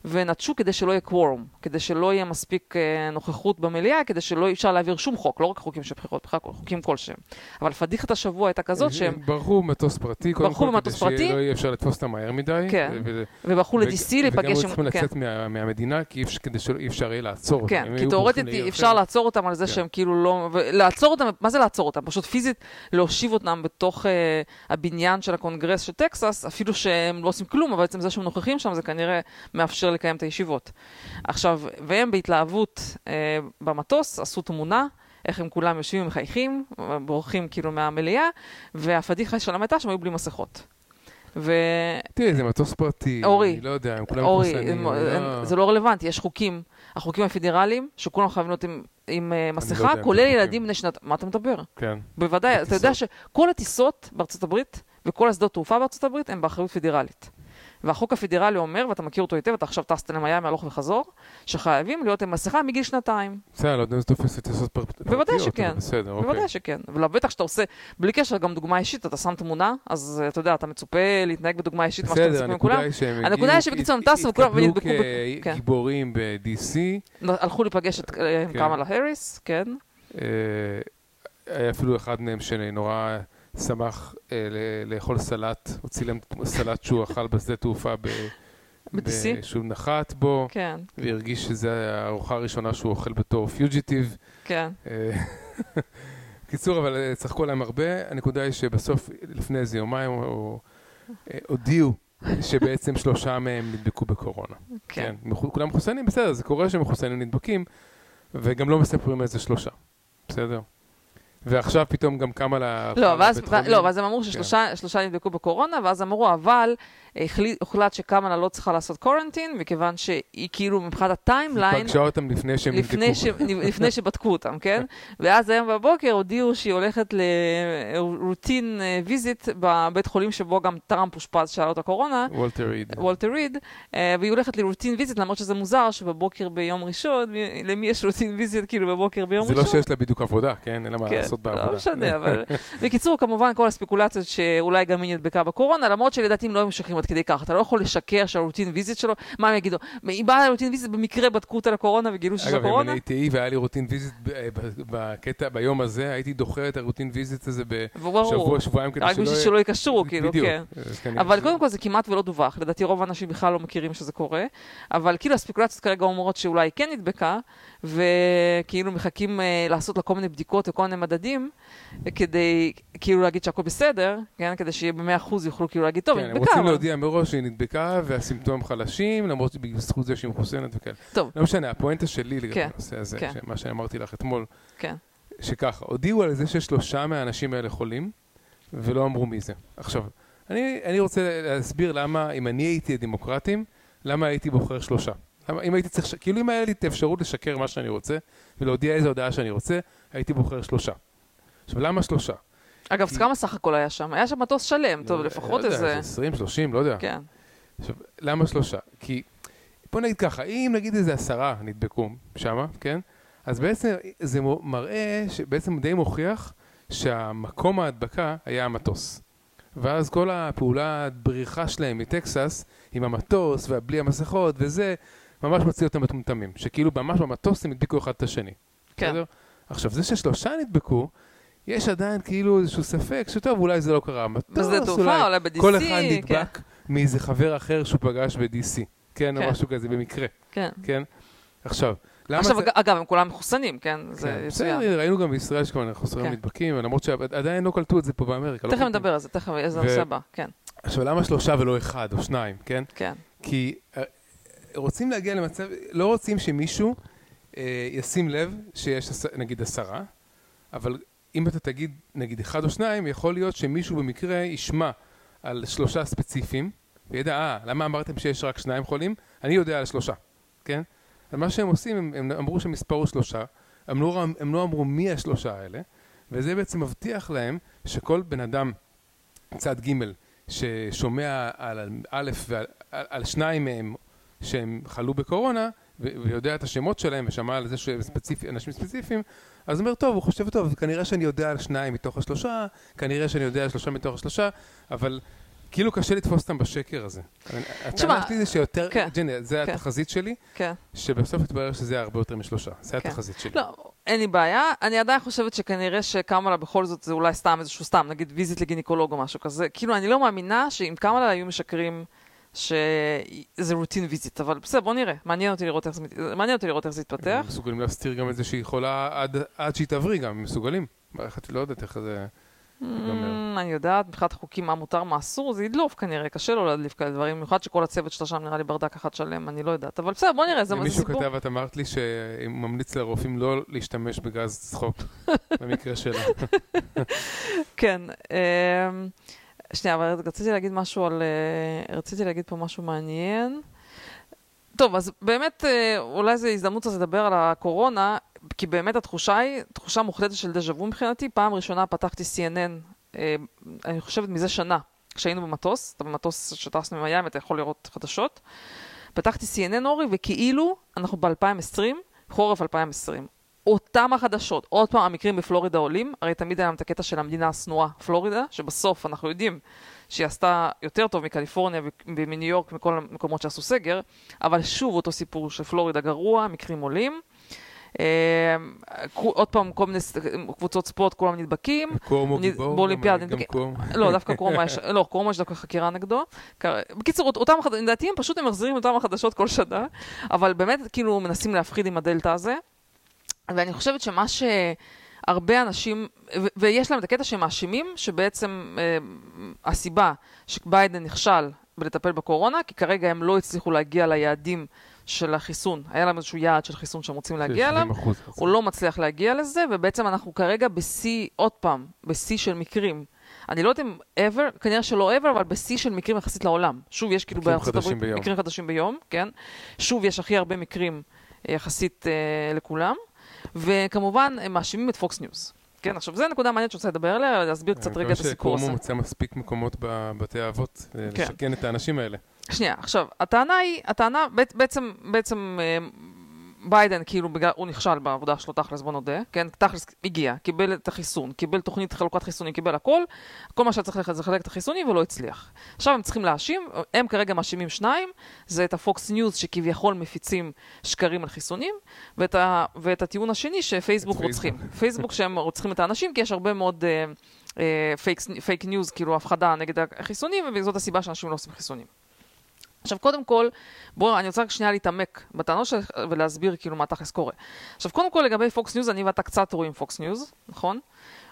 ונטשו כדי שלא יהיה קוורום, כדי שלא יהיה מספיק אה, נוכחות במליאה, כדי שלא אפשר להעביר שום חוק, לא רק חוקים של בחירות, בכלל חוקים כלשהם. אבל פדיחת השבוע הייתה כזאת שהם... ברחו במטוס פרטי, קודם כל, כדי שלא יהיה אפשר לתפוס אותם מהר מדי. כן, וברחו ל-DC להיפגש עם... וגם צריכים לצאת כן. מהמדינה, כדי שאי אפשר יהיה לעצור אותם. כן, כי תאורטית אפשר לעצור אותם על זה כן. שהם כאילו לא... לעצור אותם, מה זה לעצור אותם? פשוט פיזית להושיב אותם בתוך אה, הבניין של הקונגרס של טקסס, אפילו שהם לא עושים כלום, אבל בעצם זה שהם נוכחים שם, זה כנראה מאפשר לקיים את הישיבות. עכשיו, והם בהתלהבות אה, במטוס עשו תמונה. איך הם כולם יושבים ומחייכים, בורחים כאילו מהמליאה, והפדיחה שלהם הייתה שהם היו בלי מסכות. ו... תראי, זה מטוס פרטי, אורי, אני לא יודע, הם כולם אורי, מחוסנים. לא... זה לא רלוונטי, יש חוקים, החוקים הפדרליים, שכולם חייבים להיות עם, עם uh, מסכה, לא כולל ילדים בני שנת... מה אתה מדבר? כן. בוודאי, אתה יודע שכל הטיסות בארצות הברית, וכל השדות תעופה בארצות הברית, הם באחריות פדרלית. והחוק הפדרלי אומר, ואתה מכיר אותו היטב, אתה עכשיו טסת למיאמי הלוך וחזור, שחייבים להיות עם מסכה מגיל שנתיים. בסדר, לא יודע אם זה תופס לטיסות פרטיות, בוודאי שכן. בסדר, אוקיי. בוודאי שכן. ולבטח שאתה עושה, בלי קשר, גם דוגמה אישית, אתה שם תמונה, אז אתה יודע, אתה מצופה להתנהג בדוגמה אישית, מה שאתה מצפה מכולם. הנקודה היא שבקיצור הם טסו וכולם נדבקו. כן. גיבורים ב-DC. הלכו להיפגש עם כן. קמאלה האריס, כן. אה, היה אפילו אחד מהם שנורא... שמח אה, לאכול סלט, הוא צילם סלט שהוא אכל בשדה תעופה ב... ב-DC? שהוא נחת בו, כן. והרגיש שזו הארוחה הראשונה שהוא אוכל בתור פיוג'יטיב. כן. אה, <laughs> קיצור, אבל אה, צחקו עליהם הרבה. הנקודה היא שבסוף, לפני איזה יומיים, אה, הודיעו שבעצם שלושה מהם נדבקו בקורונה. כן. כן. כולם מחוסנים, בסדר, זה קורה שמחוסנים נדבקים, וגם לא מספרים איזה שלושה. בסדר? ועכשיו פתאום גם קמה לה... לא, ואז, ו... לא, ואז הם אמרו ששלושה כן. נדבקו בקורונה, ואז אמרו, אבל הוחלט שקמאלה לא צריכה לעשות quarantine, מכיוון שהיא כאילו מבחינת ה timeline... היא פגשה אותם לפני שהם לפני ש... לפני שבדקו אותם, כן? ואז היום בבוקר הודיעו שהיא הולכת ל routine visit בבית חולים שבו גם טראמפ אושפז שהיה לו את הקורונה. וולטר ריד. וולטר ריד, והיא הולכת ל routine visit, למרות שזה מוזר שבבוקר ביום ראשון, למי יש routine visit כאילו בבוקר ביום ראשון? זה לא שיש לה בדיוק עבודה, כן? אין לה מה כן, לעשות בעבודה. לא משנה, אבל... בקיצור, כמובן כל הספקולציות שאולי גם היא נדבקה בקורונה, למרות שלדעתי הם לא משקרים עד כדי כך. אתה לא יכול לשקר שה routine visit שלו, מה הם יגידו? היא באה ל routine visit, במקרה בדקו אותה לקורונה וגילו שזה קורונה? אגב, אם אני הייתי והיה לי routine visit בקטע, ביום הזה, הייתי דוחה את ה routine visit הזה בשבוע, שבועיים, כדי שלא... רק בשביל שלא יקשרו, כאילו, כן. אבל קודם כל זה כמעט ולא דווח. לדעתי רוב האנשים בכלל לא מכירים שזה קורה. אבל כאילו הספקולציות כרגע אומרות שאולי כן נדבקה, וכאילו מחכים uh, לעשות לה כל מיני בדיקות וכל מיני מדדים, כדי כאילו להגיד שהכל בסדר, כן? כדי שיהיה במאה אחוז יוכלו כאילו להגיד, טוב, כן, היא נדבקה. הם רוצים אבל... להודיע מראש שהיא נדבקה והסימפטומים חלשים, למרות שבזכות זה שהיא מחוסנת וכאלה. טוב. לא משנה, הפואנטה שלי לגבי כן, הנושא הזה, כן. מה שאני אמרתי לך אתמול, כן. שככה, הודיעו על זה ששלושה מהאנשים האלה חולים, ולא אמרו מי זה. עכשיו, אני, אני רוצה להסביר למה, אם אני הייתי הדמוקרטים, למה הייתי בוחר שלושה? אם הייתי צריך, כאילו אם היה לי את האפשרות לשקר מה שאני רוצה, ולהודיע איזה הודעה שאני רוצה, הייתי בוחר שלושה. עכשיו, למה שלושה? אגב, כמה סך הכל היה שם? היה שם מטוס שלם, טוב, לא- לפחות לא איזה... איזה 20, 30, לא יודע. כן. עכשיו, למה שלושה? כי, בוא נגיד ככה, אם נגיד איזה עשרה נדבקו שמה, כן? אז בעצם זה מראה, שבעצם די מוכיח שהמקום ההדבקה היה המטוס. ואז כל הפעולה בריחה שלהם מטקסס, עם המטוס ובלי המסכות וזה, ממש מוציא אותם מטומטמים. שכאילו ממש במטוס הם הדביקו אחד את השני. כן. בסדר? עכשיו, זה ששלושה נדבקו, יש עדיין כאילו איזשהו ספק שטוב, אולי זה לא קרה. המטוס, בשדה תעופה, אולי אולי ב-DC, כל אחד כן. נדבק מאיזה חבר אחר שהוא פגש ב-DC. כן, או כן. משהו כזה, במקרה. כן. כן? עכשיו, למה עכשיו, זה... אג- אגב, הם כולם מחוסנים, כן? זה כן, יצוין. בסדר, ראינו גם בישראל שכבר חוסרים כן. נדבקים, למרות שעדיין לא קלטו את זה פה באמריקה. לא תכף קלטו. נדבר על זה, תכף, איזה ו- נושא הבא, כן, עכשיו, למה שלושה ולא אחד או שניים, כן? כן. כי אה, רוצים להגיע למצב, לא רוצים שמישהו אה, ישים לב שיש נגיד עשרה, אבל אם אתה תגיד נגיד אחד או שניים, יכול להיות שמישהו במקרה ישמע על שלושה ספציפיים, וידע, אה, למה אמרתם שיש רק שניים חולים? אני יודע על שלושה, כן? אז מה שהם עושים, הם, הם אמרו שהמספר הוא שלושה, הם לא, הם לא אמרו מי השלושה האלה, וזה בעצם מבטיח להם שכל בן אדם צד ג' ששומע על א' ועל על, על שניים מהם שהם חלו בקורונה, ויודע את השמות שלהם ושמע על זה שהם ספציפי, אנשים ספציפיים, אז הוא אומר, טוב, הוא חושב, טוב, כנראה שאני יודע על שניים מתוך השלושה, כנראה שאני יודע על שלושה מתוך השלושה, אבל כאילו קשה לתפוס אותם בשקר הזה. תשמע, הטענה שלי זה שיותר, כן, ג'ני, זה כן. התחזית שלי, כן. שבסוף התברר שזה היה הרבה יותר משלושה. זה כן. התחזית שלי. לא, אין לי בעיה. אני עדיין חושבת שכנראה שקמאלה בכל זאת זה אולי סתם איזשהו סתם, נגיד visit לגינקולוג או משהו כזה. כאילו, אני לא מאמינה שאם קמאלה היו משקרים שזה routine visit, אבל בסדר, בוא נראה. מעניין אותי לראות איך זה, מעניין אותי לראות איך זה יתפתח. הם מסוגלים להסתיר גם את זה שהיא חולה עד, עד שהיא תבריא גם, הם מסוגלים. את לא יודעת איך זה... Mm, אני יודעת, מבחינת חוקים מה מותר, מה אסור, זה ידלוף כנראה, קשה לו להדליף כאלה דברים, במיוחד שכל הצוות שלה שם נראה לי ברדק אחד שלם, אני לא יודעת. אבל בסדר, בוא נראה, זה זה מישהו סיפור. כתב, את אמרת לי שהוא ממליץ לרופאים לא להשתמש בגז צחוק, <laughs> במקרה שלה. כן. שנייה, אבל רציתי להגיד משהו על... אה, רציתי להגיד פה משהו מעניין. טוב, אז באמת, אה, אולי זו הזדמנות אז לדבר על הקורונה, כי באמת התחושה היא, תחושה מוחלטת של דז'ה וו מבחינתי. פעם ראשונה פתחתי CNN, אה, אני חושבת מזה שנה, כשהיינו במטוס, אתה במטוס שטסנו מהים, אתה יכול לראות חדשות. פתחתי CNN אורי, וכאילו אנחנו ב-2020, חורף 2020. אותם החדשות, עוד פעם המקרים בפלורידה עולים, הרי תמיד היה את הקטע של המדינה השנואה, פלורידה, שבסוף אנחנו יודעים שהיא עשתה יותר טוב מקליפורניה ומניו יורק, מכל המקומות שעשו סגר, אבל שוב אותו סיפור שפלורידה גרוע, מקרים עולים. אה, עוד פעם, כל מיני קבוצות ספורט, כולם נדבקים. קורמו גיבור, באולימפיאדה, נדבקים. קורמו. לא, דווקא קרומה יש, לא, קרומה יש דווקא חקירה נגדו. בקיצור, אותם לדעתי הם פשוט מחזירים אותם החדשות כל שנה, אבל באמת כאילו מנסים להפחיד עם הדלתא הזה. ואני חושבת שמה שהרבה אנשים, ו- ויש להם את הקטע שהם מאשימים, שבעצם אה, הסיבה שביידן נכשל בלטפל בקורונה, כי כרגע הם לא הצליחו להגיע ליעדים של החיסון. היה להם איזשהו יעד של חיסון שהם רוצים להגיע אליו. 70%. הוא לא מצליח להגיע לזה, ובעצם אנחנו כרגע בשיא, עוד פעם, בשיא של מקרים. אני לא יודעת אם ever, כנראה שלא ever, אבל בשיא של מקרים יחסית לעולם. שוב, יש כאילו בארצות הברית. מקרים חדשים ביום, כן? שוב, יש הכי הרבה מקרים אה, יחסית אה, לכולם. וכמובן, הם מאשימים את פוקס ניוז. כן, עכשיו, זו נקודה מעניינת שאני רוצה לדבר עליה, להסביר קצת רגע את הסיפור הזה. שקואומו מוצא מספיק מקומות בבתי האבות אה, כן. לשכן את האנשים האלה. שנייה, עכשיו, הטענה היא, הטענה, בעצ- בעצם, בעצם אה, ביידן, כאילו, בגלל, הוא נכשל בעבודה שלו, תכלס, בוא נודה, כן? תכלס הגיע, קיבל את החיסון, קיבל תוכנית חלוקת חיסונים, קיבל הכל, כל מה שהיה צריך ללכת זה לחלק את החיסונים ולא הצליח. עכשיו הם צריכים להאשים, הם כרגע מאשימים שניים, זה את הפוקס ניוז שכביכול מפיצים שקרים על חיסונים, ואת, ה, ואת הטיעון השני שפייסבוק רוצחים. <laughs> פייסבוק. שהם רוצחים את האנשים, כי יש הרבה מאוד fake, fake news, כאילו הפחדה נגד החיסונים, וזאת הסיבה שאנשים לא עושים חיסונים. עכשיו, קודם כל, בואו, אני רוצה רק שנייה להתעמק בטענות שלך ולהסביר כאילו מה תכלס קורה. עכשיו, קודם כל, לגבי פוקס ניוז, אני ואתה קצת רואים פוקס ניוז, נכון?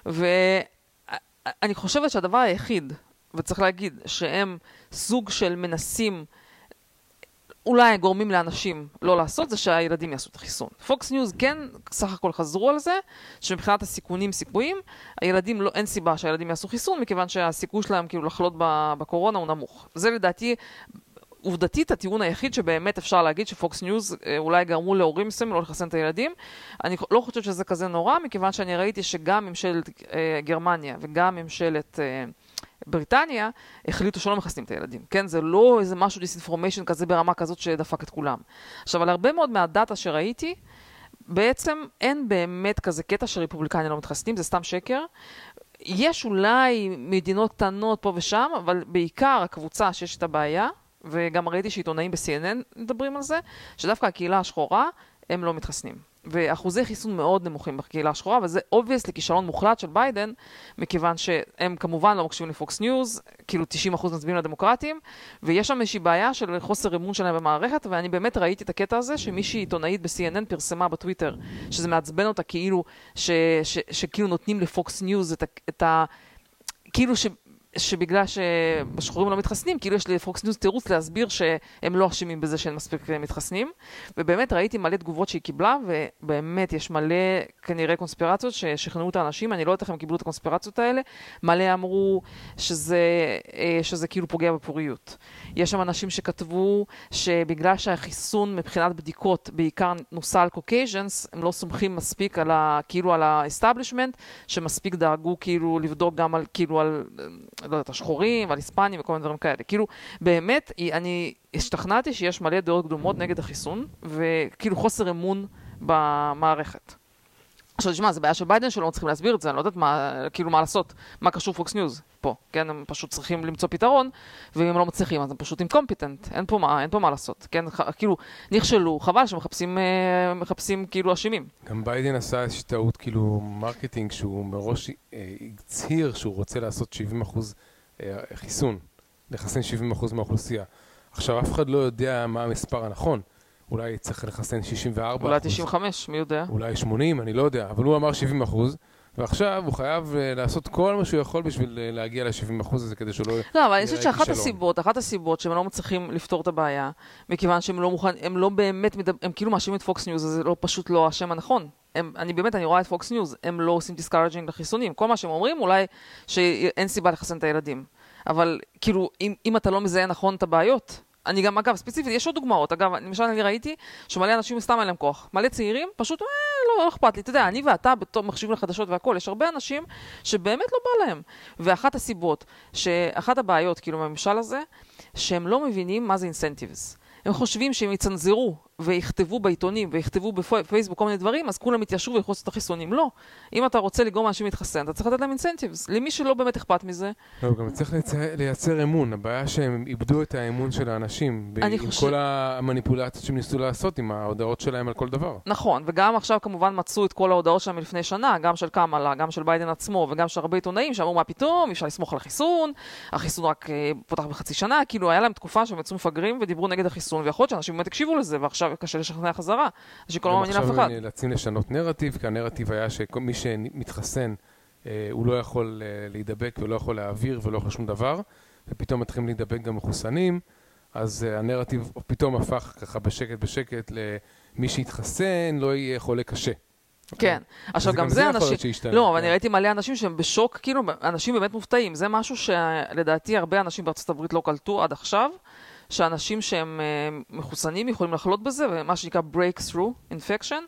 ואני חושבת שהדבר היחיד, וצריך להגיד, שהם סוג של מנסים, אולי גורמים לאנשים לא לעשות, זה שהילדים יעשו את החיסון. פוקס ניוז כן, סך הכל חזרו על זה, שמבחינת הסיכונים סיכויים, הילדים, לא, אין סיבה שהילדים יעשו חיסון, מכיוון שהסיכוי שלהם כאילו לחלות בקורונה הוא נמוך. זה לדעתי עובדתית, הטיעון היחיד שבאמת אפשר להגיד שפוקס ניוז אה, אולי גרמו להורים מסוימים לא לחסן את הילדים. אני לא חושבת שזה כזה נורא, מכיוון שאני ראיתי שגם ממשלת אה, גרמניה וגם ממשלת... אה, בריטניה החליטו שלא מחסנים את הילדים, כן? זה לא איזה משהו disinformation כזה ברמה כזאת שדפק את כולם. עכשיו, על הרבה מאוד מה data שראיתי, בעצם אין באמת כזה קטע שרפובליקנים לא מתחסנים, זה סתם שקר. יש אולי מדינות קטנות פה ושם, אבל בעיקר הקבוצה שיש את הבעיה, וגם ראיתי שעיתונאים ב-CNN מדברים על זה, שדווקא הקהילה השחורה, הם לא מתחסנים. ואחוזי חיסון מאוד נמוכים בקהילה השחורה, וזה obviously כישלון מוחלט של ביידן, מכיוון שהם כמובן לא מקשיבים לפוקס ניוז, כאילו 90% מצביעים לדמוקרטים, ויש שם איזושהי בעיה של חוסר אמון שלהם במערכת, ואני באמת ראיתי את הקטע הזה, שמישהי עיתונאית ב-CNN פרסמה בטוויטר, שזה מעצבן אותה כאילו, שכאילו נותנים לפוקס ניוז את ה... את ה כאילו ש... שבגלל שבשחורים לא מתחסנים, כאילו יש לפוקס ניוז תירוץ להסביר שהם לא אשמים בזה שהם מספיק מתחסנים. ובאמת ראיתי מלא תגובות שהיא קיבלה, ובאמת יש מלא כנראה קונספירציות ששכנעו את האנשים, אני לא יודעת איך הם קיבלו את הקונספירציות האלה. מלא אמרו שזה, אה, שזה כאילו פוגע בפוריות. יש שם אנשים שכתבו שבגלל שהחיסון מבחינת בדיקות בעיקר נעשה על Caucasians, הם לא סומכים מספיק על ה... כאילו על ה-establishment, שמספיק דאגו כאילו לבדוק גם על כאילו על... לא יודעת, השחורים ועל היספנים וכל מיני דברים כאלה. כאילו, באמת, אני השתכנעתי שיש מלא דעות קדומות נגד החיסון, וכאילו חוסר אמון במערכת. עכשיו תשמע, זה בעיה של ביידן שלא מצליחים להסביר את זה, אני לא יודעת מה, כאילו מה לעשות, מה קשור פוקס ניוז פה, כן, הם פשוט צריכים למצוא פתרון, ואם הם לא מצליחים אז הם פשוט incompetent, אין פה מה, אין פה מה לעשות, כן, כאילו, נכשלו, חבל שמחפשים אה, מחפשים כאילו אשמים. גם ביידן עשה איזושהי טעות כאילו marketing, שהוא מראש אה, הצהיר שהוא רוצה לעשות 70 אחוז אה, חיסון, לחסן 70 אחוז מהאוכלוסייה. עכשיו אף אחד לא יודע מה המספר הנכון. אולי צריך לחסן 64 אולי 95, מי יודע? אולי 80, אני לא יודע, אבל הוא אמר 70 אחוז. ועכשיו הוא חייב uh, לעשות כל מה שהוא יכול בשביל uh, להגיע ל-70% הזה כדי שלא... לא, אבל אני חושבת שאחת הסיבות, אחת הסיבות שהם לא מצליחים לפתור את הבעיה, מכיוון שהם לא מוכנים, הם לא באמת, מדבר, הם כאילו מאשימים את פוקס ניוז, זה לא פשוט לא השם הנכון. הם, אני באמת, אני רואה את פוקס ניוז, הם לא עושים discouraging לחיסונים. כל מה שהם אומרים, אולי שאין סיבה לחסן את הילדים. אבל כאילו, אם, אם אתה לא מזהה נכון את הבעיות, אני גם, אגב, ספציפית, יש עוד דוגמאות. אגב, למשל, אני ראיתי שמלא אנשים סתם אין להם כוח. מלא צעירים, פשוט, אה, לא, לא אכפת לי. אתה יודע, אני ואתה בתור מחשיבים לחדשות והכול, יש הרבה אנשים שבאמת לא בא להם. ואחת הסיבות, שאחת הבעיות, כאילו, בממשל הזה, שהם לא מבינים מה זה אינסנטיבס. הם חושבים שהם יצנזרו ויכתבו בעיתונים ויכתבו בפייסבוק כל מיני דברים, אז כולם יתיישרו וילכו את החיסונים. לא. אם אתה רוצה לגרום לאנשים להתחסן, אתה צריך לתת להם אינסנטיבס. למי שלא באמת אכפת מזה. לא, גם צריך לייצר, אמון. הבעיה שהם איבדו את האמון של האנשים. עם חושב... כל המניפולציות שהם ניסו לעשות עם ההודעות שלהם על כל דבר. נכון, וגם עכשיו כמובן מצאו את כל ההודעות שלהם מלפני שנה, גם של קמאלה, גם של ביידן עצמו, וגם של הרבה עיתונאים שאמרו מה פתאום, אפשר לסמוך על החיסון, החיסון רק אה, פותח בחצי שנה, כאילו היה להם תקופה שהם יצאו מפגרים ודיברו נגד החיסון, ויכול להיות שאנשים באמת הקשיבו לזה, ועכשיו קשה לשכנע חזרה, שכל לא מאמין לאף אחד. עכשיו הם נאלצים לשנות נרטיב, כי הנרטיב היה שמי שמתחסן, אה, הוא לא יכול אה, להידבק ולא יכול להעביר ולא יכול שום דבר, ופתאום מתחילים להידבק גם מחוסנים, אז אה, הנרטיב פתאום הפך ככה בשקט בשקט למי שהתחסן לא יהיה חולה קשה. כן, עכשיו גם זה אנשים, לא, אבל אני כן. ראיתי מלא אנשים שהם בשוק, כאילו, אנשים באמת מופתעים, זה משהו שלדעתי הרבה אנשים בארצות הברית לא קלטו עד עכשיו. שאנשים שהם uh, מחוסנים יכולים לחלות בזה, ומה שנקרא breakthrough infection,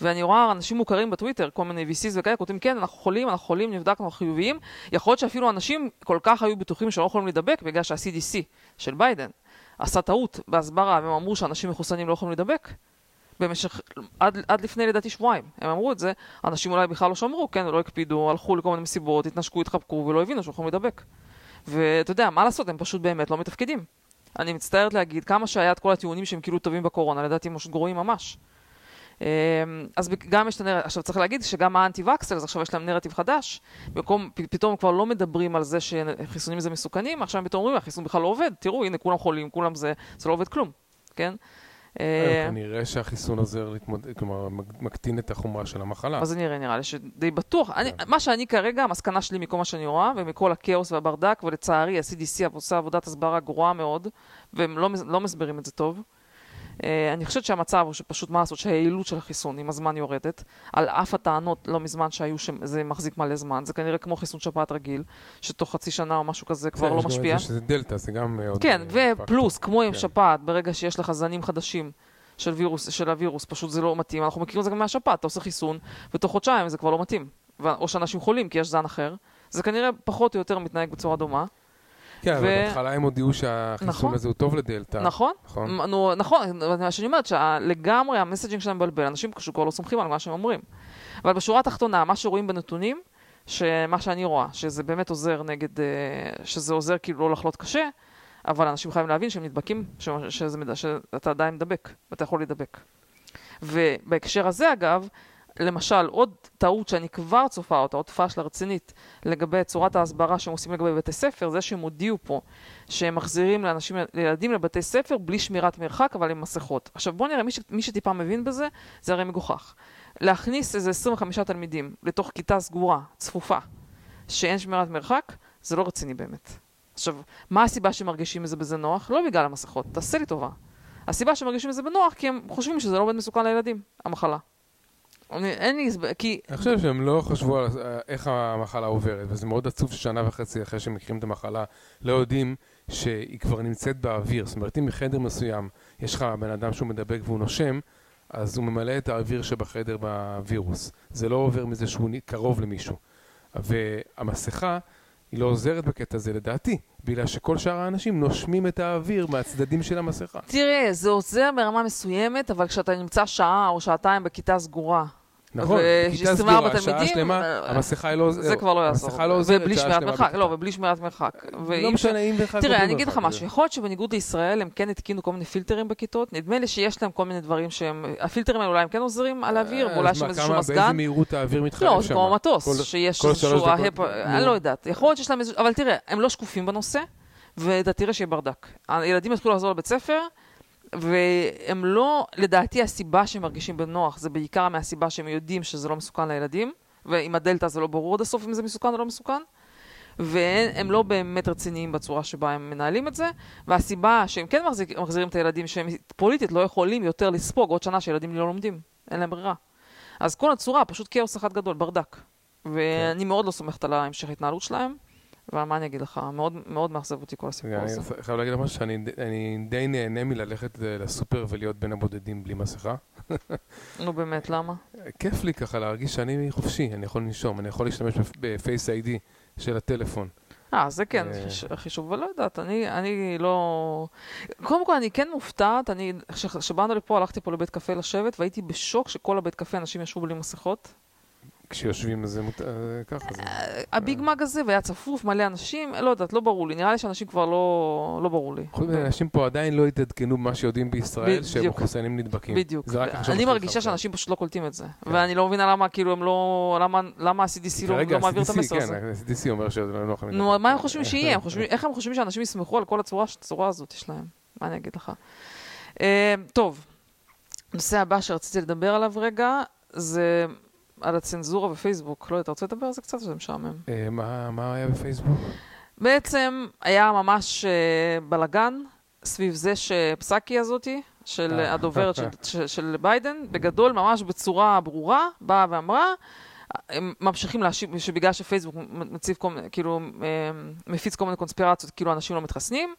ואני רואה אנשים מוכרים בטוויטר, כל מיני VCs וכאלה, כותבים כן, אנחנו חולים, אנחנו חולים, נבדקנו, אנחנו חיוביים. יכול להיות שאפילו אנשים כל כך היו בטוחים שלא יכולים להידבק, בגלל שה-CDC של ביידן עשה טעות בהסברה, והם אמרו שאנשים מחוסנים לא יכולים להידבק. במשך, עד, עד לפני לדעתי שבועיים, הם אמרו את זה, אנשים אולי בכלל לא שמרו, כן, לא הקפידו, הלכו לכל מיני מסיבות, התנשקו, התחבקו ולא הבינו שיכולים להידבק. ואתה יודע, מה לעשות, הם פשוט באמת לא מתפקדים. אני מצטערת להגיד, כמה שהיה את כל הטיעונים שהם כאילו טובים בקורונה, לדעתי הם גרועים ממש. אמ, אז גם יש את הנרטיב, עכשיו צריך להגיד שגם האנטי-וקסלס, עכשיו יש להם נרטיב חדש, במקום, פתאום כבר לא מדברים על זה שחיסונים זה מסוכנים, עכשיו הם פתאום אומרים, החיסון בכלל לא עובד, תראו, הנה כולם חולים, כולם זה, זה לא עובד כלום, כן? אה, כנראה שהחיסון עוזר להתמודד, כלומר, מקטין את החומרה של המחלה. מה זה נראה? נראה לי שדי בטוח. כן. מה שאני כרגע, המסקנה שלי מכל מה שאני רואה, ומכל הכאוס והברדק, ולצערי ה-CDC עושה עבודת הסברה גרועה מאוד, והם לא, לא מסברים את זה טוב. אה, אני חושבת שהמצב הוא שפשוט, מה לעשות, שהיעילות של החיסון עם הזמן יורדת, על אף הטענות לא מזמן שהיו שזה מחזיק מלא זמן, זה כנראה כמו חיסון שפעת רגיל, שתוך חצי שנה או משהו כזה כבר לא משפיע. שזה דלתא, זה גם עוד... כן, אה, ופלוס. כמו עם כן. שפעת, ברגע שיש לך זנים חדשים של, וירוס, של הווירוס, פשוט זה לא מתאים, אנחנו מכירים את זה גם מהשפעת, אתה עושה חיסון, ותוך חודשיים זה כבר לא מתאים. או שאנשים חולים כי יש זן אחר, זה כנראה פחות או יותר מתנהג בצורה דומה. כן, אבל ו- בהתחלה הם הודיעו שהחיסון נכון. הזה הוא טוב לדלתא. נכון? נכון. נו, נכון, מה שאני אומרת, שלגמרי המסג'ינג שלהם מבלבל, אנשים פשוט כבר לא סומכים על מה שהם אומרים. אבל בשורה התחתונה, מה שרואים בנתונים, שמה שאני רואה, שזה באמת עוזר נגד, אה, שזה עוזר כאילו לא לחלות קשה, אבל אנשים חייבים להבין שהם נדבקים, ש- שזה, מד- שאתה עדיין מדבק, ואתה יכול להידבק. ובהקשר הזה, אגב, למשל, עוד טעות שאני כבר צופה אותה, עוד פאשלה רצינית, לגבי צורת ההסברה שהם עושים לגבי בתי ספר, זה שהם הודיעו פה שהם מחזירים לאנשים, לילדים לבתי ספר בלי שמירת מרחק, אבל עם מסכות. עכשיו בואו נראה, מי, ש, מי שטיפה מבין בזה, זה הרי מגוחך. להכניס איזה 25 תלמידים לתוך כיתה סגורה, צפופה, שאין שמירת מרחק, זה לא רציני באמת. עכשיו, מה הסיבה שהם מרגישים מזה בזה נוח? לא בגלל המסכות, תעשה לי טובה. הסיבה שהם מרגישים מזה בנוח, כי הם חושבים שזה לא באמת מסוכן לילדים, המחלה. אין לי הסבר, כי... אני חושב שהם לא חשבו על אה, איך המחלה עוברת, וזה מאוד עצוב ששנה וחצי אחרי שהם מכירים את המחלה, לא יודעים שהיא כבר נמצאת באוויר. זאת אומרת, אם בחדר מסוים יש לך בן אדם שהוא מדבק והוא נושם, אז הוא ממלא את האוויר שבחדר בווירוס. זה לא עובר מזה שהוא קרוב למישהו. והמסכה היא לא עוזרת בקטע הזה לדעתי, בגלל שכל שאר האנשים נושמים את האוויר מהצדדים של המסכה. תראה, זה עוזר ברמה מסוימת, אבל כשאתה נמצא שעה או שעתיים בכיתה סגורה, נכון, בכיתה 24 סגורה, שעה תלמידים, שלמה, אה, המסכה היא לא זה כבר לא יעזור. המסכה לא עוזרת ובלי שמירת מרחק. לא, ובלי שמירת מרחק. לא משנה אם בכלל תראה, אני אגיד לך משהו, יכול להיות שבניגוד לישראל הם כן התקינו כל מיני פילטרים בכיתות, נדמה לי שיש להם כל מיני דברים שהם, הפילטרים האלה אולי הם כן עוזרים על האוויר, אה, ואולי יש שם מה, איזשהו כמה- באיזה מזגן. מהירות האוויר מתחלף לא, שם? זה כמו מטוס, שיש איזשהו, נו. אני לא יודעת, יכול להיות שיש להם איזשהו, אבל תראה, הם לא שקופים בנושא, ואתה תראה שיהיה ברדק. הילדים יתחילו לחזור לבית ספר, והם לא, לדעתי הסיבה שהם מרגישים בנוח, זה בעיקר מהסיבה שהם יודעים שזה לא מסוכן לילדים, ועם הדלתא זה לא ברור עד הסוף אם זה מסוכן או לא מסוכן. והם לא באמת רציניים בצורה שבה הם מנהלים את זה, והסיבה שהם כן מחזיק, מחזירים את הילדים שהם פוליטית לא יכולים יותר לספוג עוד שנה שילדים לא לומדים, אין להם ברירה. אז כל הצורה, פשוט כאוס אחד גדול, ברדק. ואני מאוד לא סומכת על ההמשך ההתנהלות שלהם, אבל מה אני אגיד לך, מאוד, מאוד מאכזב אותי כל הסיפור אני הזה. חייב להגיד לך משהו שאני אני די נהנה מללכת אה, לסופר ולהיות בין הבודדים בלי מסכה. נו באמת, למה? כיף לי ככה להרגיש שאני חופשי, אני יכול לנשום, אני יכול להשתמש בפייס איי-די של הטלפון. אה, זה כן, אה. חיש- חישוב, אבל לא יודעת, אני, אני לא... קודם כל, אני כן מופתעת, אני, כשבאנו לפה, הלכתי פה לבית קפה לשבת, והייתי בשוק שכל הבית קפה אנשים ישבו בלי מסכות. כשיושבים אז זה מות- אה, ככה זה. הביג מג הזה, והיה צפוף, מלא אנשים, לא יודעת, לא ברור לי, נראה לי שאנשים כבר לא, לא ברור לי. חוץ מזה, אנשים פה עדיין לא התעדכנו במה שיודעים בישראל, שהם. מחוסנים נדבקים. בדיוק. אני מרגישה. שאנשים פשוט לא קולטים את זה. כן. ואני לא מבינה למה, כאילו, הם לא... למה, ה-CDC לא, לא מעביר את המסר כן, הזה? ה-CDC אומר שזה לא יכולים נו. מה הם חושבים שיהיה? <laughs> איך הם חושבים שאנשים יסמכו על כל הצורה, הזאת שלהם? מה אני אגיד לך? אה, טוב, הנושא הבא שרציתי לדבר עליו רגע, זה על הצנזורה בפייסבוק. לא יודע, אתה רוצה לדבר על זה קצת? זה משעמם. אה, מה מה היה בפייסבוק? בעצם היה ממש אה, בלאגן סביב זה שפסקי הזאתי, של אה. הדוברת של, <laughs> של, של ביידן, בגדול, ממש בצורה ברורה, באה ואמרה, הם ממשיכים להאשים, שבגלל שפייסבוק מציב כל מיני, כאילו, מפיץ כל מיני קונספירציות, כאילו אנשים לא מתחסנים,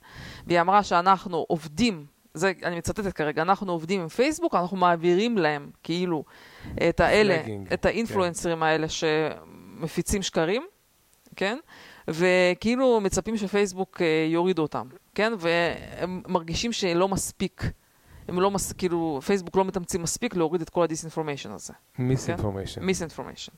והיא אמרה שאנחנו עובדים, זה, אני מצטטת כרגע, אנחנו עובדים עם פייסבוק, אנחנו מעבירים להם, כאילו, את האלה, Flagging, את האינפלואנסרים האלה שמפיצים שקרים, כן? וכאילו מצפים שפייסבוק אה, יורידו אותם, כן? והם מרגישים שלא מספיק, הם לא מס... כאילו, פייסבוק לא מתאמצים מספיק להוריד את כל ה disinformation הזה. Misinformation. Misinformation.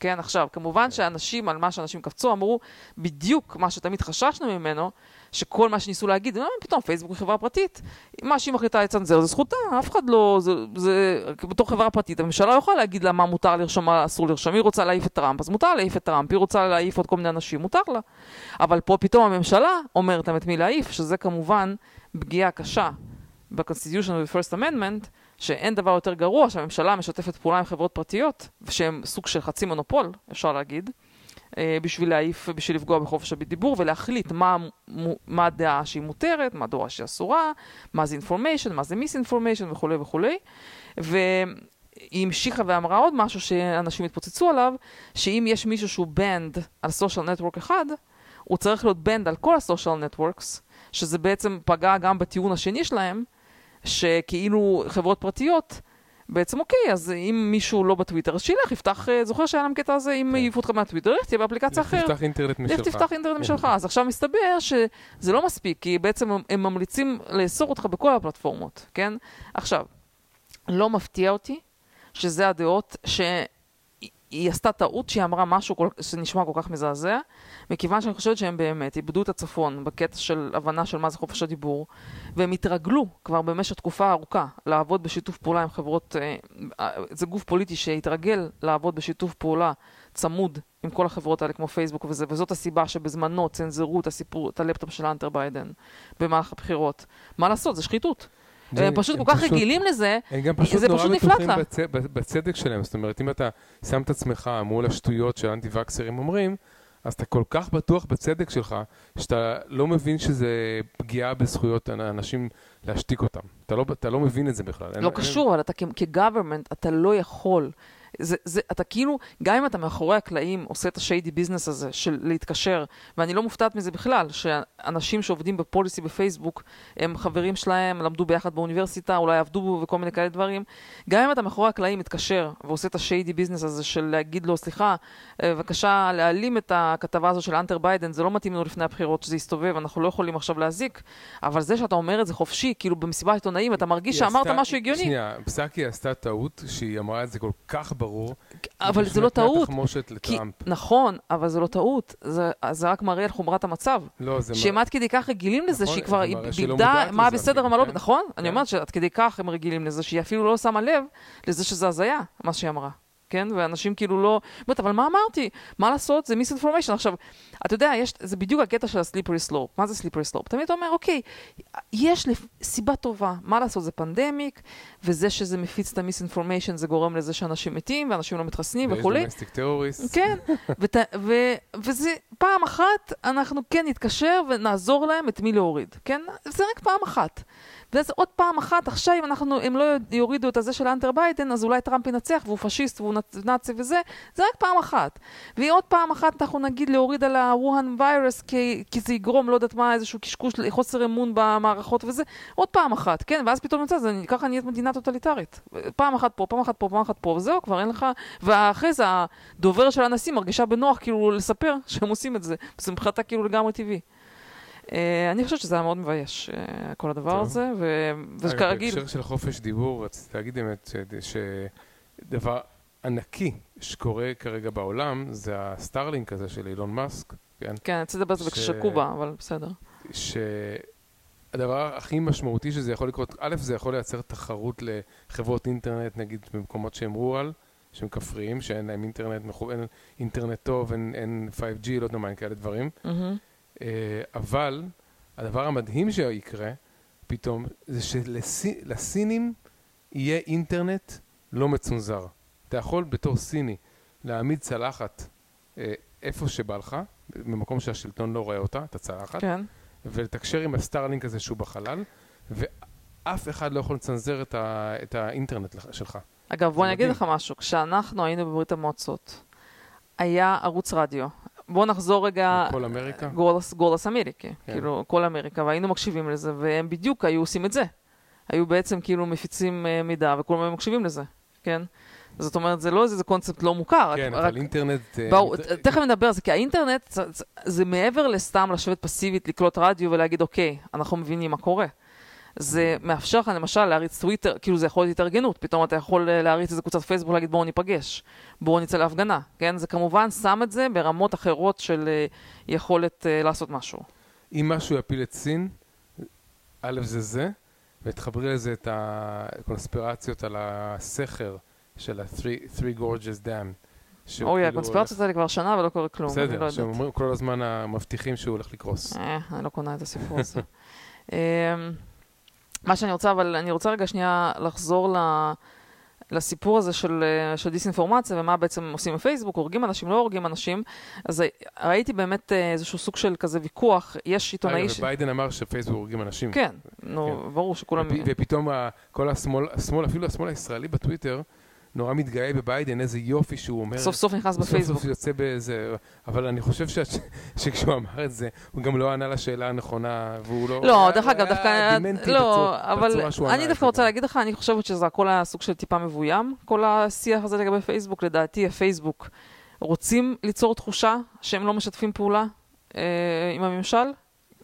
כן, עכשיו, כמובן שאנשים, על מה שאנשים קפצו, אמרו בדיוק מה שתמיד חששנו ממנו, שכל מה שניסו להגיד, מה פתאום, פייסבוק היא חברה פרטית, מה שהיא מחליטה לצנזר זה זכותה, אף אחד לא, זה, זה, בתור חברה פרטית, הממשלה לא יכולה להגיד לה מה מותר לרשום, מה אסור לרשום, היא רוצה להעיף את טראמפ, אז מותר להעיף את טראמפ, היא רוצה להעיף עוד כל מיני אנשים, מותר לה. אבל פה פתאום הממשלה אומרת להם את מי להעיף, שזה כמובן פגיעה קשה ב-Constitution וב-First Amendment, שאין דבר יותר גרוע שהממשלה משתפת פעולה עם חברות פרטיות, שהן סוג של חצי מונופול, אפשר להגיד, בשביל להעיף, בשביל לפגוע בחופש הדיבור ולהחליט מה, מה הדעה שהיא מותרת, מה הדעה שהיא אסורה, מה זה information, מה זה misinformation וכולי וכולי. והיא המשיכה ואמרה עוד משהו שאנשים התפוצצו עליו, שאם יש מישהו שהוא banned על social network אחד, הוא צריך להיות banned על כל ה social networks, שזה בעצם פגע גם בטיעון השני שלהם, שכאילו חברות פרטיות, בעצם אוקיי, אז אם מישהו לא בטוויטר, אז שילך, יפתח, אה, זוכר שהיה להם קטע הזה, אם כן. העיפו אותך מהטוויטר, לך תהיה באפליקציה אחרת. תפתח אינטרנט משלך. תפתח אינטרנט משלך. אז עכשיו מסתבר שזה לא מספיק, כי בעצם הם ממליצים לאסור אותך בכל הפלטפורמות, כן? עכשיו, לא מפתיע אותי שזה הדעות ש... היא עשתה טעות שהיא אמרה משהו כל, שנשמע כל כך מזעזע, מכיוון שאני חושבת שהם באמת איבדו את הצפון בקטע של הבנה של מה זה חופש הדיבור, והם התרגלו כבר במשך תקופה ארוכה לעבוד בשיתוף פעולה עם חברות, אה, אה, זה גוף פוליטי שהתרגל לעבוד בשיתוף פעולה צמוד עם כל החברות האלה כמו פייסבוק וזה, וזאת הסיבה שבזמנו צנזרו את הסיפור, את הלפטופ של האנטר ביידן במהלך הבחירות. מה לעשות, זה שחיתות. הם פשוט כל כך רגילים לזה, הם גם פשוט נורא בטוחים בצדק שלהם. זאת אומרת, אם אתה שם את עצמך מול השטויות ש anti-vaxxers אומרים, אז אתה כל כך בטוח בצדק שלך, שאתה לא מבין שזה פגיעה בזכויות אנשים להשתיק אותם. אתה לא, אתה לא מבין את זה בכלל. לא אין, קשור, אין... אבל אתה כ-government, אתה לא יכול זה, זה, אתה כאילו, גם אם אתה מאחורי הקלעים עושה את ה shady business הזה של להתקשר, ואני לא מופתעת מזה בכלל, שאנשים שעובדים ב policy בפייסבוק, הם חברים שלהם, למדו ביחד באוניברסיטה, אולי עבדו וכל מיני כאלה דברים, גם אם אתה מאחורי הקלעים מתקשר ועושה את ה shady business הזה של להגיד לו, סליחה, אה, בבקשה להעלים את הכתבה הזו של האנטר ביידן, זה לא מתאים לנו לפני הבחירות שזה יסתובב, אנחנו לא יכולים עכשיו להזיק, אבל זה שאתה אומר את זה חופשי, כאילו במסיבת עיתונאים, אתה מרגיש שאמרת עשתה, משהו הגיוני. שנייה, פסקי עשתה טעות שהיא אמרה את זה כל כך ברור. אבל זה לא טעות. כי, נכון, אבל זה לא טעות. זה, זה רק מראה על חומרת המצב. לא, זה... שהם עד כדי כך רגילים לזה, נכון, שהיא כבר איבדה מה בסדר ומה לא... כן? נכון, כן. אני אומרת שעד כדי כך הם רגילים לזה, שהיא אפילו לא שמה לב לזה שזה הזיה, מה שהיא אמרה. כן? ואנשים כאילו לא... אומרת, אבל מה אמרתי? מה לעשות? זה מיסאינפורמיישן. עכשיו, אתה יודע, יש, זה בדיוק הקטע של ה slippery slope. מה זה slippery slope? תמיד אתה אומר, אוקיי, יש סיבה טובה. מה לעשות? זה pandemic, וזה שזה מפיץ את ה misinformation זה גורם לזה שאנשים מתים, ואנשים לא מתחסנים וכולי. ויש דומסטיק טרוריסט. כן, <laughs> ות, ו, וזה פעם אחת, אנחנו כן נתקשר ונעזור להם את מי להוריד. כן? זה רק פעם אחת. ואז עוד פעם אחת, עכשיו אם אנחנו, הם לא יורידו את הזה של האנטר ביידן, אז אולי טראמפ ינצח והוא פשיסט והוא נאצי וזה, זה רק פעם אחת. ועוד פעם אחת אנחנו נגיד להוריד על הווהאן ויירס, כי, כי זה יגרום, לא יודעת מה, איזשהו קשקוש, חוסר אמון במערכות וזה, עוד פעם אחת, כן? ואז פתאום יוצא, זה ככה נהיית מדינה טוטליטרית. פעם אחת פה, פעם אחת פה, פעם אחת פה, וזהו, כבר אין לך... ואחרי זה הדובר של הנשיא מרגישה בנוח כאילו לספר שהם עושים את זה. זה מבחינתה כאילו לגמרי טבעי. אה, אני חושבת שזה היה מאוד מבייש, אה, כל הדבר הזה, וכרגיל... בהקשר של חופש דיבור, רציתי להגיד באמת שדבר ענקי שקורה כרגע בעולם, זה הסטארלינק הזה של אילון מאסק, כן? כן, רציתי לדבר על זה בקשר קובה, אבל בסדר. שהדבר הכי משמעותי שזה יכול לקרות, א', זה יכול לייצר תחרות לחברות אינטרנט, נגיד במקומות שהם רועל, שהם כפריים, שאין להם אינטרנט, אין אינטרנט טוב, אין, אין 5G, לא יודע מה, אין כאלה דברים. Mm-hmm. אה, אבל הדבר המדהים שיקרה פתאום, זה שלסינים יהיה אינטרנט לא מצונזר. אתה יכול בתור סיני להעמיד צלחת אה, איפה שבא לך, במקום שהשלטון לא רואה אותה, את הצלחת, כן. ולתקשר עם הסטארלינק הזה שהוא בחלל, ואף אחד לא יכול לצנזר את, ה, את האינטרנט שלך. אגב, בוא אני אגיד לך משהו. כשאנחנו היינו בברית המועצות, היה ערוץ רדיו, בואו נחזור רגע... כל אמריקה? גולס, גולס אמריקה, כן. כאילו, כל אמריקה, והיינו מקשיבים לזה, והם בדיוק היו עושים את זה. היו בעצם כאילו מפיצים uh, מידע, וכולם היו מקשיבים לזה, כן? זאת אומרת, זה לא איזה קונספט לא מוכר. כן, רק, אבל רק... אינטרנט... אה, בואו, אינטר... תכף נדבר על זה, כי האינטרנט זה, זה מעבר לסתם לשבת פסיבית, לקלוט רדיו ולהגיד, אוקיי, אנחנו מבינים מה קורה. זה מאפשר לך למשל להריץ טוויטר, כאילו זה יכול להיות התארגנות, פתאום אתה יכול אה, להריץ איזה קבוצת פייסבוק ולהגיד בואו ניפגש, בואו נצא להפגנה, כן? זה כמובן שם את זה ברמות אחרות של אה, יכולת uh, לעשות משהו. אם משהו יפיל את סין, א' זה זה, ותחברי לזה את הקונספירציות על הסכר של ה-Three Gorges Dam. אוי, הקונספירציות האלה כבר שנה ולא קורה כלום, בסדר, לא שהם אומרים כל הזמן המבטיחים שהוא הולך לקרוס. אה, אני לא קונה את הסיפור הזה. <laughs> מה שאני רוצה, אבל אני רוצה רגע שנייה לחזור ל... לסיפור הזה של, אה, של דיסאינפורמציה ומה בעצם עושים בפייסבוק, הורגים אנשים, לא הורגים אנשים, אז ראיתי באמת אה, איזשהו סוג של כזה ויכוח, יש עיתונאי... ש... וביידן אמר שפייסבוק הורגים אנשים. כן, נו, כן. ברור שכולם... ופ, ופתאום כל השמאל, השמאל, אפילו השמאל הישראלי בטוויטר, נורא מתגאה בביידן, איזה יופי שהוא אומר. סוף סוף נכנס בפייסבוק. סוף סוף יוצא באיזה... אבל אני חושב ש... שכשהוא אמר את זה, הוא גם לא ענה לשאלה הנכונה, והוא לא... לא, דרך אגב, דווקא... לא, אבל אני דווקא רוצה להגיד לך, אני חושבת שזה הכל היה סוג של טיפה מבוים, כל השיח הזה לגבי פייסבוק. לדעתי, הפייסבוק רוצים ליצור תחושה שהם לא משתפים פעולה אה, עם הממשל.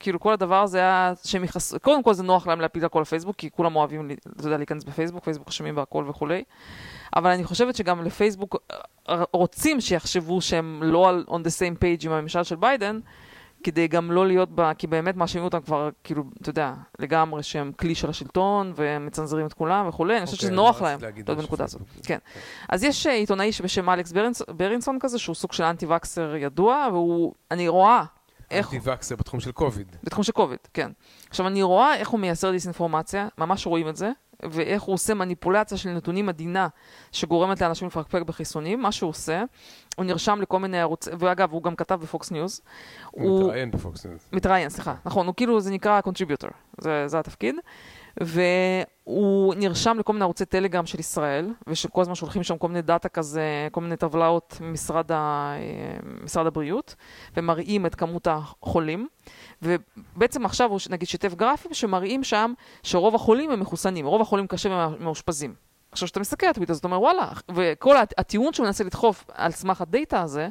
כאילו כל הדבר הזה היה שהם יכנסו, קודם כל זה נוח להם להפיל הכל לפייסבוק, כי כולם אוהבים, אתה יודע, להיכנס בפייסבוק, פייסבוק אשמים והכל וכולי. אבל אני חושבת שגם לפייסבוק אה, רוצים שיחשבו שהם לא על on the same page עם הממשל של ביידן, כדי גם לא להיות בה, כי באמת מאשימים אותם כבר, כאילו, אתה יודע, לגמרי שהם כלי של השלטון, והם מצנזרים את כולם וכולי, אני חושבת שזה אוקיי, נוח להם, להיות בנקודה הזאת. כן. אז יש אה, עיתונאי בשם אלכס ברינסון כזה, שהוא סוג של אנטי וקסר ידוע, והוא, אני רואה איך... אנטי וקסר בתחום של קוביד. בתחום של קוביד, כן. עכשיו, אני רואה איך הוא מייסר דיסאינפורמציה, ממש רואים את זה, ואיך הוא עושה מניפולציה של נתונים עדינה שגורמת לאנשים לפקפק בחיסונים, מה שהוא עושה, הוא נרשם לכל מיני ערוצים, ואגב, הוא גם כתב בפוקס ניוז. הוא, הוא מתראיין בפוקס ניוז. מתראיין, סליחה, נכון, הוא כאילו, זה נקרא contributor, זה, זה התפקיד. והוא נרשם לכל מיני ערוצי טלגרם של ישראל, ושכל הזמן שולחים שם כל מיני data כזה, כל מיני טבלאות ממשרד ה... משרד הבריאות, ומראים את כמות החולים. ובעצם עכשיו הוא נגיד שיתף גרפים שמראים שם שרוב החולים הם מחוסנים, רוב החולים קשה ומאושפזים. עכשיו, כשאתה מסתכל על הטוויטר, אז אתה אומר, וואלה, וכל הטיעון שהוא מנסה לדחוף על סמך הדאטה הזה,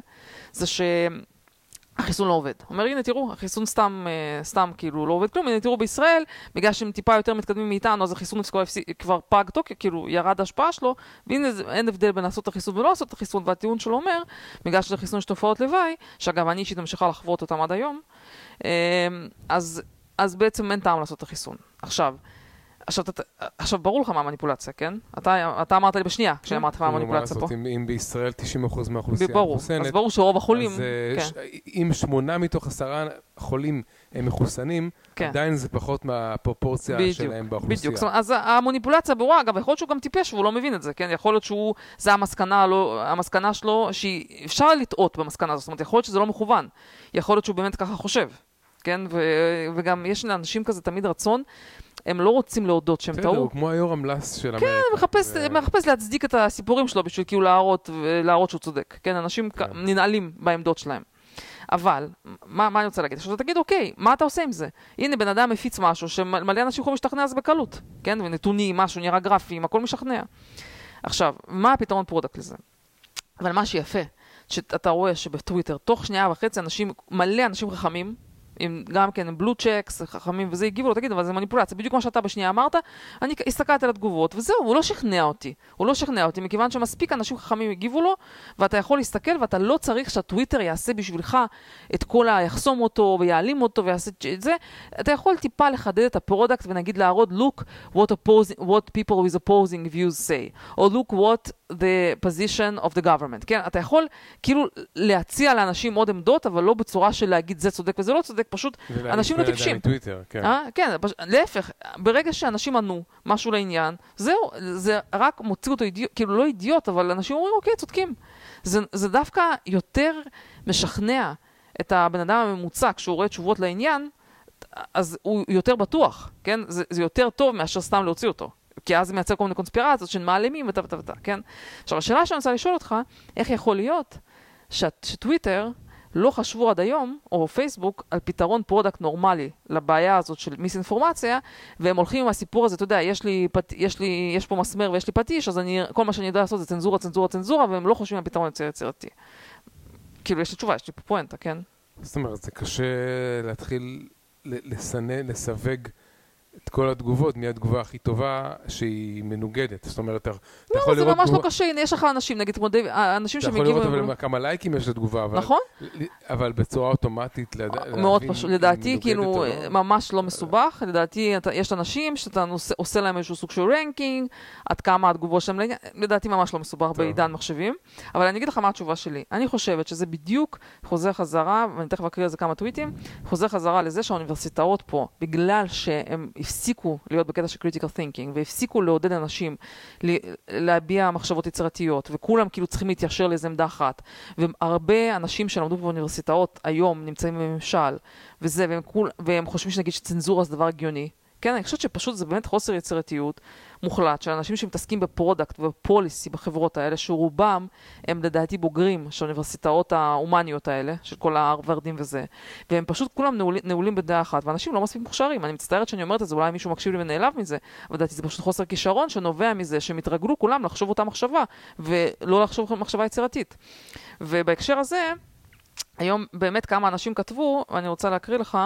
זה ש... החיסון לא עובד. אומר, הנה תראו, החיסון סתם, אה, סתם כאילו לא עובד כלום, הנה תראו בישראל, בגלל שהם טיפה יותר מתקדמים מאיתנו, אז החיסון כבר, כבר פג תוקף, כאילו ירד ההשפעה שלו, והנה אין הבדל בין לעשות את החיסון ולא לעשות את החיסון, והטיעון שלו אומר, בגלל שזה חיסון יש תופעות לוואי, שאגב אני אישית ממשיכה לחוות אותם עד היום, אה, אז, אז בעצם אין טעם לעשות את החיסון. עכשיו, עכשיו, עכשיו, ברור לך מה המניפולציה, כן? אתה, אתה אמרת לי בשנייה כשאמרת מה המניפולציה פה. אם, אם בישראל 90% מהאוכלוסייה מחוסנת, אז ברור שרוב החולים... אז כן. ש, אם שמונה מתוך עשרה חולים הם מחוסנים, כן. עדיין זה פחות מהפרופורציה בדיוק, שלהם באוכלוסייה. בדיוק, אז המניפולציה ברורה, אגב, יכול להיות שהוא גם טיפש והוא לא מבין את זה, כן? יכול להיות שהוא, זה המסקנה, לא, המסקנה שלו, שאפשר לטעות במסקנה הזאת, זאת אומרת, יכול להיות שזה לא מכוון. יכול להיות שהוא באמת ככה חושב, כן? ו, וגם יש לאנשים כזה תמיד רצון הם לא רוצים להודות שהם טעו. בסדר, הוא כמו היורם לס של אמריקה. כן, מחפש, ו... מחפש להצדיק את הסיפורים שלו בשביל כאילו להראות, להראות שהוא צודק. כן, אנשים כן. ננעלים בעמדות שלהם. אבל, מה, מה אני רוצה להגיד? עכשיו תגיד, אוקיי, מה אתה עושה עם זה? הנה, בן אדם מפיץ משהו שמלא אנשים יכולים להשתכנע זה בקלות, כן? ונתונים, משהו, נראה גרפים, הכל משכנע. עכשיו, מה הפתרון product לזה? אבל מה שיפה, שאתה רואה שבטוויטר, תוך שנייה וחצי אנשים, מלא אנשים חכמים, עם, גם כן עם blue checks, חכמים וזה, הגיבו לו, תגיד, אבל זה מניפולציה, בדיוק כמו שאתה בשנייה אמרת, אני הסתכלתי על התגובות, וזהו, הוא לא שכנע אותי. הוא לא שכנע אותי, מכיוון שמספיק אנשים חכמים הגיבו לו, ואתה יכול להסתכל, ואתה לא צריך שהטוויטר יעשה בשבילך את כל ה... יחסום אותו, ויעלים אותו, ויעשה את זה. אתה יכול טיפה לחדד את ה product, ונגיד להראות, look what, opposing, what people with opposing views say, או look what the position of the government, כן? אתה יכול כאילו להציע לאנשים עוד עמדות, אבל לא בצורה של להגיד זה צודק וזה לא צודק, פשוט אנשים לא טיפשים. כן. אה? כן, פש... להפך, ברגע שאנשים ענו משהו לעניין, זהו, זה רק מוציא אותו אידיוט, כאילו לא אידיוט, אבל אנשים אומרים, אוקיי, צודקים. זה, זה דווקא יותר משכנע את הבן אדם הממוצע כשהוא רואה תשובות לעניין, אז הוא יותר בטוח, כן? זה, זה יותר טוב מאשר סתם להוציא אותו. כי אז זה מייצר כל מיני קונספירציות של מעלימים ותר ותר ותר, כן? עכשיו, השאלה שאני רוצה לשאול אותך, איך יכול להיות שט, שטוויטר לא חשבו עד היום, או פייסבוק, על פתרון product נורמלי לבעיה הזאת של מיסאינפורמציה, והם הולכים עם הסיפור הזה, אתה יודע, יש לי, פט, יש לי, יש פה מסמר ויש לי פטיש, אז אני, כל מה שאני יודע לעשות זה צנזורה, צנזורה, צנזורה, והם לא חושבים על פתרון יותר יצירתי. כאילו, יש לי תשובה, יש לי פה פואנטה, כן? זאת אומרת, זה קשה להתחיל לסנן, לסווג. את כל התגובות, מי התגובה הכי טובה שהיא מנוגדת. זאת אומרת, אתה לא, יכול לראות... לא, זה ממש לא קשה, הנה, יש לך אנשים, נגיד, כמו דיוויד, אנשים שמגיעים... אתה יכול לראות אבל כמה לייקים יש לתגובה, אבל... נכון. אבל בצורה אוטומטית, מאוד פשוט, לדעתי, כאילו, לא. ממש לא מסובך. לדעתי, יש אנשים שאתה עושה להם איזשהו סוג של ranking, עד כמה התגובות שלהם, לדעתי ממש לא מסובך בעידן מחשבים. אבל אני אגיד לך מה התשובה שלי. אני חושבת שזה בדיוק חוזר חזרה, ואני תכף אקריא על זה כמה טוויטים, חוזר חזרה לזה שהאוניברסיטאות פה, בגלל שהם הפסיקו להיות בקטע של critical thinking, והפסיקו לעודד אנשים להביע מחשבות יצירתיות, וכולם כאילו צריכים להתיישר לאיזה עמדה אחת. והרבה אנשים שלמדו באוניברסיטאות היום נמצאים בממשל, וזה, והם, כול, והם חושבים שנגיד שצנזורה זה דבר הגיוני. כן, אני חושבת שפשוט זה באמת חוסר יצירתיות מוחלט של אנשים שמתעסקים ב product וב policy בחברות האלה, שרובם הם לדעתי בוגרים של האוניברסיטאות ההומניות האלה, של כל ההרוורדים וזה, והם פשוט כולם נעול, נעולים בדעה אחת, ואנשים לא מספיק מוכשרים. אני מצטערת שאני אומרת את זה, אולי מישהו מקשיב לי ונעלב מזה, אבל לדעתי זה פשוט חוסר כישרון שנובע מזה שהם התרגלו כולם לחשוב אותה מחשבה, ולא לחשוב מחשבה יצירתית. ובהקשר הזה, היום באמת כמה אנשים כתבו, ואני רוצה להקריא לך,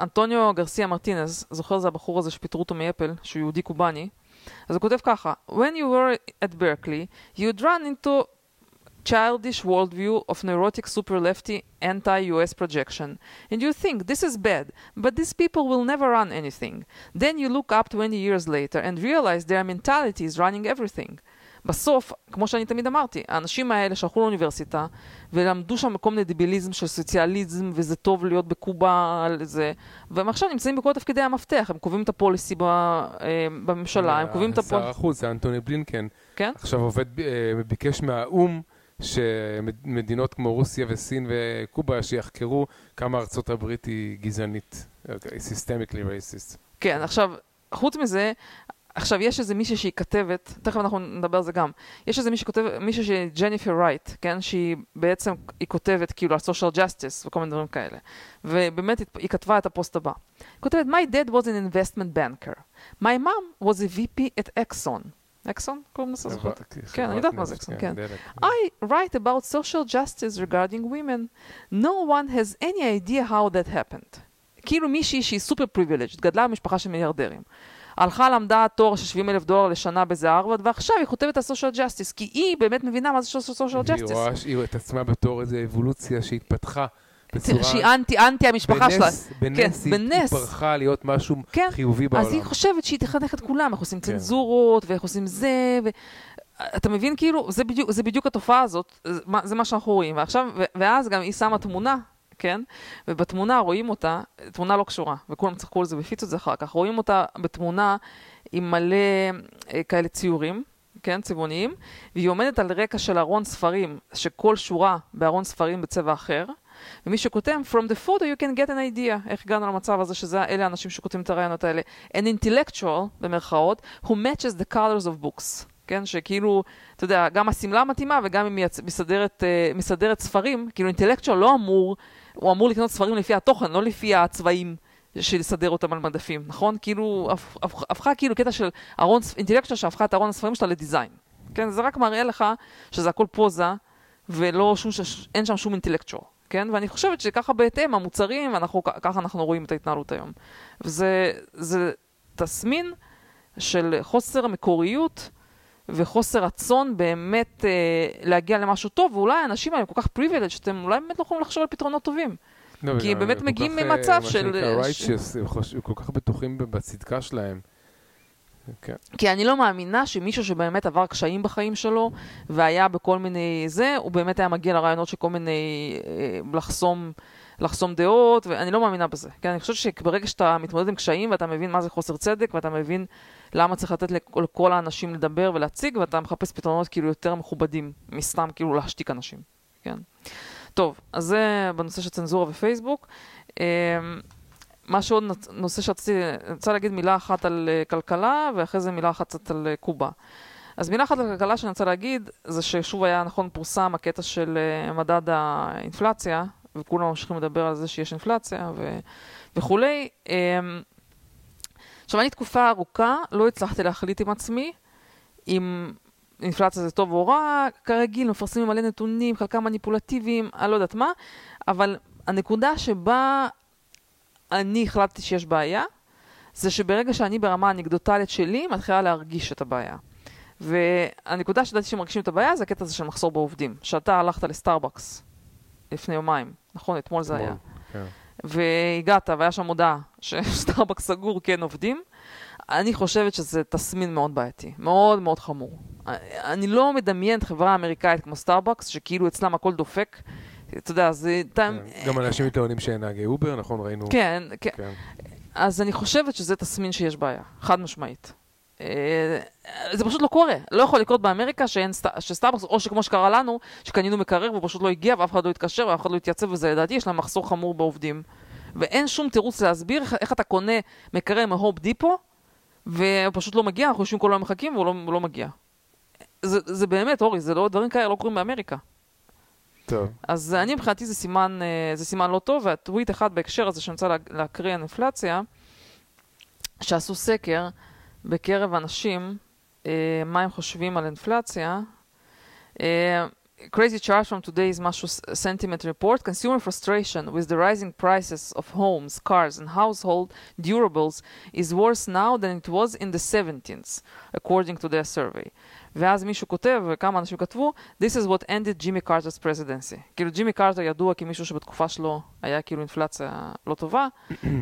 אנטוניו גרסיה מרטינז, זוכר זה הבחור הזה שפיטרו אותו מאפל, שהוא יהודי קובאני, אז הוא כותב ככה, When you were at Berkeley, you'd run into childish worldview of neurotic super lefty anti-US projection. And you think this is bad, but these people will never run anything. Then you look up 20 years later and realize their mentality is running everything. בסוף, כמו שאני תמיד אמרתי, האנשים האלה שהלכו לאוניברסיטה ולמדו שם כל מיני דיביליזם של סוציאליזם וזה טוב להיות בקובה על זה, והם עכשיו נמצאים בכל תפקידי המפתח, הם קובעים את ה policy אה, בממשלה, הם קובעים את ה policy... שר החוץ, זה אנטוני בלינקן. כן? עכשיו עובד, אה, ביקש מהאו"ם שמדינות כמו רוסיה וסין וקובה שיחקרו כמה ארצות הברית היא גזענית, systemically racist. כן, עכשיו, חוץ מזה, עכשיו, יש איזה מישהי שהיא כתבת, תכף אנחנו נדבר על זה גם, יש איזה מישהי כותבת, מישהי שהיא ג'ניפר רייט, כן, שהיא בעצם, היא כותבת כאילו על social justice וכל מיני דברים כאלה, ובאמת היא כתבה את הפוסט הבא. היא כותבת, My dad was an investment banker. My mom was a VP at Exxon. אקסון? קוראים לזה זוכרת? כן, אני יודעת מה זה אקסון, כן. I write about social justice regarding women. No one has any idea how that happened. כאילו מישהי שהיא super privileged, גדלה במשפחה של מיליארדרים. הלכה למדה תואר של 70 אלף דולר לשנה באיזה הרווארד, ועכשיו היא כותבת על social justice, כי היא באמת מבינה מה זה social justice. היא רואה שהיא את עצמה בתור איזו אבולוציה שהתפתחה. בצורה... שהיא אנטי, אנטי המשפחה שלה. בנס, כן, בנס. היא ברחה להיות משהו כן, חיובי בעולם. אז היא חושבת שהיא תחנך את כולם, איך עושים כן. צנזורות, ואיך עושים זה, ו... אתה מבין, כאילו, זה בדיוק, זה בדיוק התופעה הזאת, זה מה שאנחנו רואים. ועכשיו, ואז גם היא שמה תמונה כן? ובתמונה רואים אותה, תמונה לא קשורה, וכולם צחקו על זה והפיצו את זה אחר כך, רואים אותה בתמונה עם מלא אה, כאלה ציורים, כן, צבעוניים, והיא עומדת על רקע של ארון ספרים, שכל שורה בארון ספרים בצבע אחר, ומי שכותב, From the photo you can get an idea, איך הגענו למצב הזה שזה אלה האנשים שכותבים את הרעיונות האלה. An intellectual, במרכאות, who matches the colors of books. כן, שכאילו, אתה יודע, גם השמלה מתאימה וגם אם היא מסדרת, uh, מסדרת ספרים, כאילו אינטלקטואל לא אמור הוא אמור לקנות ספרים לפי התוכן, לא לפי הצבעים של לסדר אותם על מדפים, נכון? כאילו, הפכה כאילו קטע של ארון, אינטלקטואל שהפכה את ארון הספרים שלה לדיזיין. כן, זה רק מראה לך שזה הכל פוזה, ולא שום, אין שם שום אינטלקטואל. כן? ואני חושבת שככה בהתאם, המוצרים, אנחנו, ככה אנחנו רואים את ההתנהלות היום. וזה תסמין של חוסר מקוריות וחוסר רצון באמת אה, להגיע למשהו טוב, ואולי האנשים האלה כל כך פריבילג' שאתם אולי באמת לא יכולים לחשוב על פתרונות טובים. לא, כי הם באמת מגיעים ממצב של... מה שנקרא righteous, הם כל כך בטוחים בצדקה שלהם. כן. כי אני לא מאמינה שמישהו שבאמת עבר קשיים בחיים שלו והיה בכל מיני זה, הוא באמת היה מגיע לרעיונות של כל מיני אה, לחסום, לחסום דעות, ואני לא מאמינה בזה. כן, אני חושבת שברגע שאתה מתמודד עם קשיים ואתה מבין מה זה חוסר צדק ואתה מבין למה צריך לתת לכל האנשים לדבר ולהציג, ואתה מחפש פתרונות כאילו יותר מכובדים, מסתם כאילו להשתיק אנשים, כן? טוב, אז זה בנושא של צנזורה ופייסבוק. אמ, מה שעוד נושא שרציתי, אני רוצה להגיד מילה אחת על אה, כלכלה, ואחרי זה מילה אחת קצת על אה, קובה. אז מילה אחת על כלכלה שאני רוצה להגיד, זה ששוב היה נכון פורסם הקטע של אה, מדד האינפלציה, וכולם ממשיכים לדבר על זה שיש אינפלציה ו... וכולי. עכשיו, אני תקופה ארוכה לא הצלחתי להחליט עם עצמי אם אינפלציה זה טוב או רע, כרגיל מפרסמים מלא נתונים, חלקם מניפולטיביים, אני לא יודעת מה, אבל הנקודה שבה אני החלטתי שיש בעיה, זה שברגע שאני ברמה האנקדוטלית שלי, מתחילה להרגיש את הבעיה. והנקודה שידעתי שמרגישים את הבעיה זה הקטע הזה של מחסור בעובדים. שאתה הלכת לסטארבקס לפני יומיים, נכון? אתמול זה היה. כן. והגעת והיה שם הודעה שסטארבקס <laughs> סגור, כן עובדים, אני חושבת שזה תסמין מאוד בעייתי, מאוד מאוד חמור. אני לא מדמיינת חברה אמריקאית כמו סטארבקס, שכאילו אצלם הכל דופק. אתה יודע, זה... כן. גם אנשים מתלוננים שאין נהגי אובר, נכון? ראינו... כן, כן. כן. אז אני חושבת שזה תסמין שיש בעיה, חד משמעית. אה, זה פשוט לא קורה, לא יכול לקרות באמריקה שאין סט... שסטארבקס, או שכמו שקרה לנו, שקנינו מקרר והוא פשוט לא הגיע ואף אחד לא התקשר ואף אחד לא התייצב וזה לדעתי, יש להם מחסור חמור בעובדים. ואין שום תירוץ להסביר איך, איך אתה קונה מקרר מהופ דיפו והוא פשוט לא מגיע, אנחנו יושבים כל היום מחכים והוא לא, לא מגיע. זה, זה באמת, אורי, זה לא, דברים כאלה לא קורים באמריקה. טוב. אז אני מבחינתי זה סימן, אה, זה סימן לא טוב, והטוויט אחד בהקשר הזה שאני רוצה לה, להקריא על אינפלציה, שעשו סקר בקרב אנשים, אה, מה הם חושבים על אינפלציה. אה, crazy chart from today's משהו sentiment report, consumer frustration with the rising prices of homes, cars and household durables is worse now than it was in the 17th, according to their survey. ואז מישהו כותב, וכמה אנשים כתבו, This is what ended Jimmy Carter's presidency. כאילו ג'ימי קרטר ידוע כמישהו שבתקופה שלו היה כאילו אינפלציה לא טובה,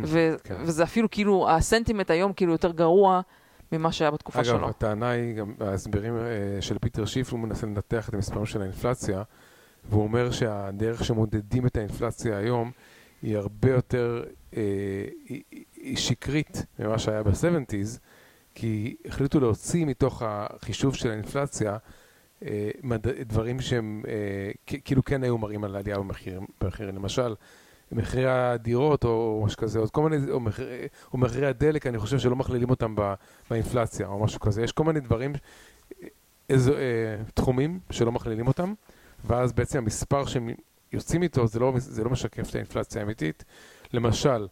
ו- כן. וזה אפילו כאילו, הסנטימנט היום כאילו יותר גרוע ממה שהיה בתקופה אגב, שלו. הטענה היא, גם ההסברים אה, של פיטר שיף, הוא מנסה לנתח את המספרים של האינפלציה, והוא אומר שהדרך שמודדים את האינפלציה היום היא הרבה יותר, אה, היא, היא שקרית ממה שהיה ב-70's, כי החליטו להוציא מתוך החישוב של האינפלציה אה, מד... דברים שהם אה, כאילו כן היו מראים על עלייה במחירים, במחירים. למשל, מחירי הדירות או משהו כזה, או כל מיני, או, מחיר, או מחירי הדלק, אני חושב שלא מכלילים אותם ב, באינפלציה או משהו כזה. יש כל מיני דברים, איזו, אה, תחומים שלא מכלילים אותם, ואז בעצם המספר שהם יוצאים איתו זה לא, זה לא משקף את האינפלציה האמיתית. למשל,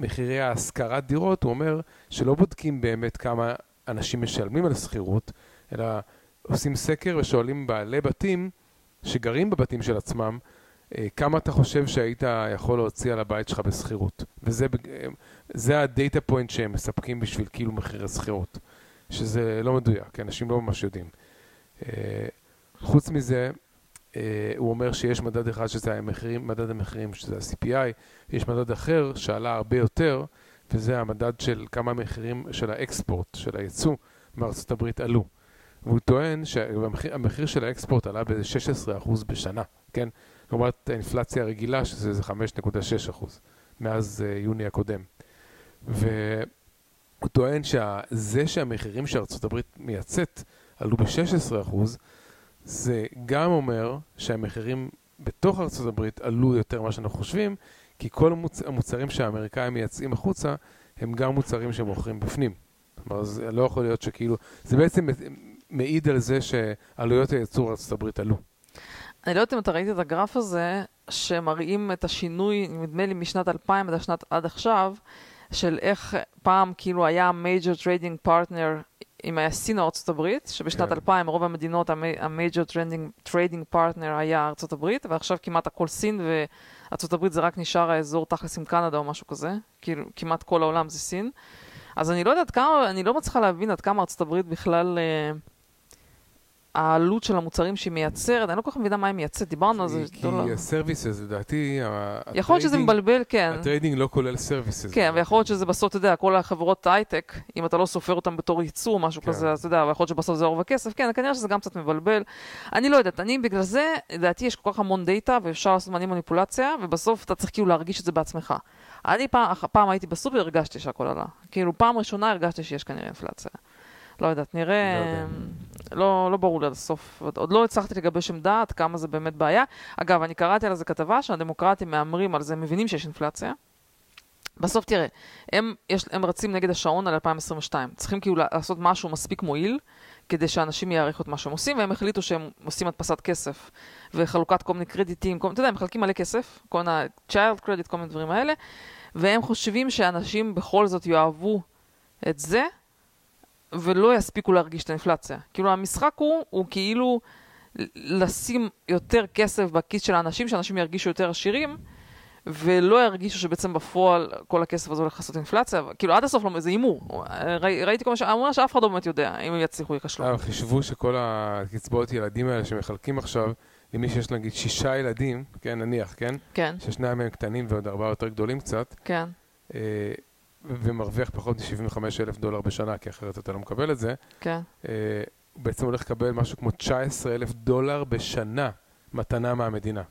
מחירי ההשכרת דירות, הוא אומר שלא בודקים באמת כמה אנשים משלמים על שכירות, אלא עושים סקר ושואלים בעלי בתים שגרים בבתים של עצמם, כמה אתה חושב שהיית יכול להוציא על הבית שלך בשכירות. וזה אה, הדאטה פוינט שהם מספקים בשביל כאילו מחירי שכירות, שזה לא מדויק, כי אנשים לא ממש יודעים. אה, חוץ מזה, אה, הוא אומר שיש מדד אחד שזה המחירים, מדד המחירים, שזה ה-CPI, יש מדד אחר שעלה הרבה יותר, וזה המדד של כמה המחירים של האקספורט, של הייצוא מארצות הברית עלו. והוא טוען שהמחיר המחיר של האקספורט עלה ב-16% בשנה, כן? לעומת האינפלציה הרגילה, שזה איזה 5.6% מאז uh, יוני הקודם. והוא טוען שזה שהמחירים שארצות הברית מייצאת עלו ב-16%, זה גם אומר שהמחירים בתוך ארצות הברית עלו יותר ממה שאנחנו חושבים, כי כל המוצ... המוצרים שהאמריקאים מייצאים החוצה, הם גם מוצרים שמוכרים בפנים. כלומר, זה לא יכול להיות שכאילו... זה בעצם מעיד על זה שעלויות הייצור ארצות הברית עלו. אני לא יודעת אם אתה ראית את הגרף הזה, שמראים את השינוי, נדמה לי משנת 2000 עד, השנת, עד עכשיו, של איך פעם כאילו היה major trading partner, אם היה סין או ארצות הברית, שבשנת כן. 2000 רוב המדינות trading, trading partner היה ארצות הברית, ועכשיו כמעט הכל סין, וארצות הברית זה רק נשאר האזור תכלס עם קנדה או משהו כזה, כאילו כמעט כל העולם זה סין. אז אני לא יודעת כמה, אני לא מצליחה להבין עד כמה ארצות הברית בכלל... אה, העלות של המוצרים שהיא מייצרת, אני לא כל כך מבינה מה היא מייצרת, דיברנו על זה. כי לא- ה services, לדעתי, יכול להיות שזה מבלבל, כן. ה trading לא כולל services. כן, ויכול להיות שזה בסוף, אתה יודע, כל החברות הייטק, אם אתה לא סופר אותם בתור ייצוא או משהו כן. כזה, אתה יודע, ויכול להיות שבסוף זה אור וכסף, כן, כנראה שזה גם קצת מבלבל. אני לא יודעת, אני בגלל זה, לדעתי יש כל כך המון דאטה, ואפשר לעשות מעין מניפולציה, ובסוף אתה צריך כאילו להרגיש את זה בעצמך. אני פעם, פעם הייתי בסופר, הרגשתי שהכל עלה. כאילו, פעם ראשונה הרגשתי שיש כנראה אינפלציה. לא יודעת, נראה... לא יודע. לא, לא ברור לי עד הסוף. עוד- לא הצלחתי לגבש עמדה עד כמה זה באמת בעיה. אגב, אני קראתי על זה כתבה שהדמוקרטים מהמרים על זה, מבינים שיש אינפלציה. בסוף תראה, הם, יש, הם רצים נגד השעון על 2022. צריכים כאילו לעשות משהו מספיק מועיל, כדי שאנשים יעריכו את מה שהם עושים, והם החליטו שהם עושים הדפסת כסף, וחלוקת כל מיני קרדיטים, כל, אתה יודע, הם מחלקים מלא כסף, כל מיני child credit, כל מיני דברים האלה, והם חושבים שאנשים בכל זאת יאהבו את זה, ולא יספיקו להרגיש את האינפלציה. כאילו המשחק הוא, הוא כאילו לשים יותר כסף בכיס של האנשים, שאנשים ירגישו יותר עשירים, ולא ירגישו שבעצם בפועל כל הכסף הזה הולך לעשות אינפלציה. כאילו עד הסוף לא, זה הימור. ראי, ראיתי כל מה ש... אומר שאף אחד לא באמת יודע אם הם יצליחו או ייכשלו. אה, חישבו שכל הקצבאות ילדים האלה שמחלקים עכשיו, למי שיש נגיד שישה ילדים, כן, נניח, כן? כן, ששניים מהם קטנים ועוד ארבעה יותר גדולים קצת, כן, אה, ומרוויח פחות מ-75 אלף דולר בשנה, כי אחרת אתה לא מקבל את זה, כן. אה, הוא בעצם הולך לקבל משהו כמו 19 אלף דולר בשנה מתנה מהמדינה.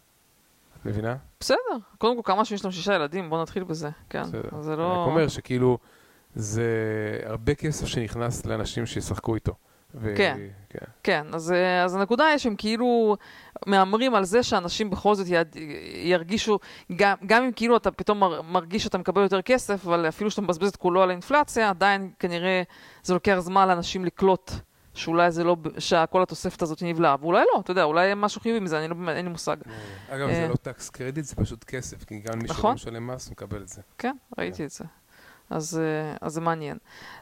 מבינה? בסדר. קודם כל, כמה שיש להם שישה ילדים, בואו נתחיל בזה. כן, בסדר. זה אני לא... רק אומר שכאילו, זה הרבה כסף שנכנס לאנשים שישחקו איתו. ו- כן. כן. כן, אז, אה, אז הנקודה היא שהם כאילו מהמרים על זה שאנשים בכל זאת יד, ירגישו, גם, גם אם כאילו אתה פתאום מר, מרגיש שאתה מקבל יותר כסף, אבל אפילו שאתה מבזבז את כולו על האינפלציה, עדיין כנראה זה לוקח זמן לאנשים לקלוט שאולי זה לא, שכל התוספת הזאת נבלעה, ואולי לא, אתה יודע, אולי משהו חיובי מזה, אני לא, אין לי מושג. אגב, אה. זה לא טקס קרדיט, זה פשוט כסף, כי גם מי שלא נכון. משלם מס מקבל את זה. כן, ראיתי את זה. אז, אה, אז זה מעניין.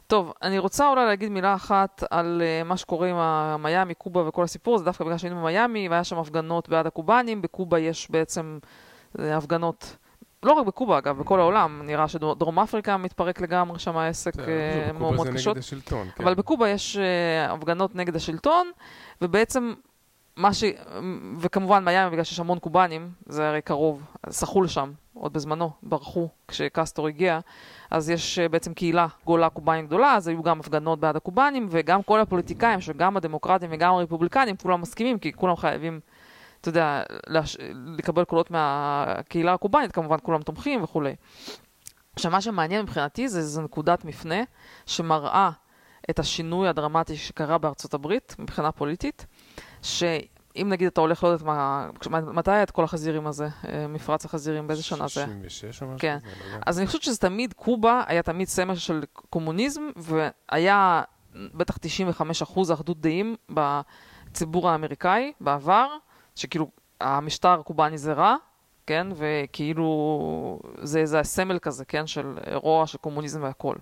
טוב, אני רוצה אולי להגיד מילה אחת על אה, מה שקורה עם המיאמי, קובה וכל הסיפור הזה, דווקא בגלל שהיינו במיאמי והיה שם הפגנות בעד הקובנים, בקובה יש בעצם אה, הפגנות, לא רק בקובה אגב, בכל העולם, נראה שדרום אפריקה מתפרק לגמרי שם העסק זה- פשוט, מאוד מאוד זה קשות. השלטון. כן. אבל בקובה יש הפגנות נגד השלטון, ובעצם מה ש... וכמובן מיאמי, בגלל שיש המון קובנים, זה הרי קרוב, סחו לשם, עוד בזמנו, ברחו כשקסטור הגיע, אז יש uh, בעצם קהילה גולה קובנים גדולה, אז היו גם הפגנות בעד הקובנים, וגם כל הפוליטיקאים, שגם הדמוקרטים וגם הרפובליקנים, כולם מסכימים, כי כולם חייבים, אתה יודע, לש... לקבל קולות מהקהילה הקובנית, כמובן כולם תומכים וכולי. עכשיו, מה שמעניין מבחינתי זה, זה נקודת מפנה שמראה את השינוי הדרמטי שקרה בארצות הברית מבחינה פוליטית, שאם נגיד אתה הולך, לא יודעת מה, מתי היה את כל החזירים הזה, אה, מפרץ החזירים, באיזה שנה זה? 66 או משהו? כן. לא. אז אני חושבת שזה תמיד, קובה היה תמיד סמל של קומוניזם, והיה בטח 95% אחדות דעים בציבור האמריקאי בעבר, שכאילו המשטר הקובאני זה רע, כן, וכאילו זה, זה הסמל כזה, כן, של רוע, של קומוניזם והכל.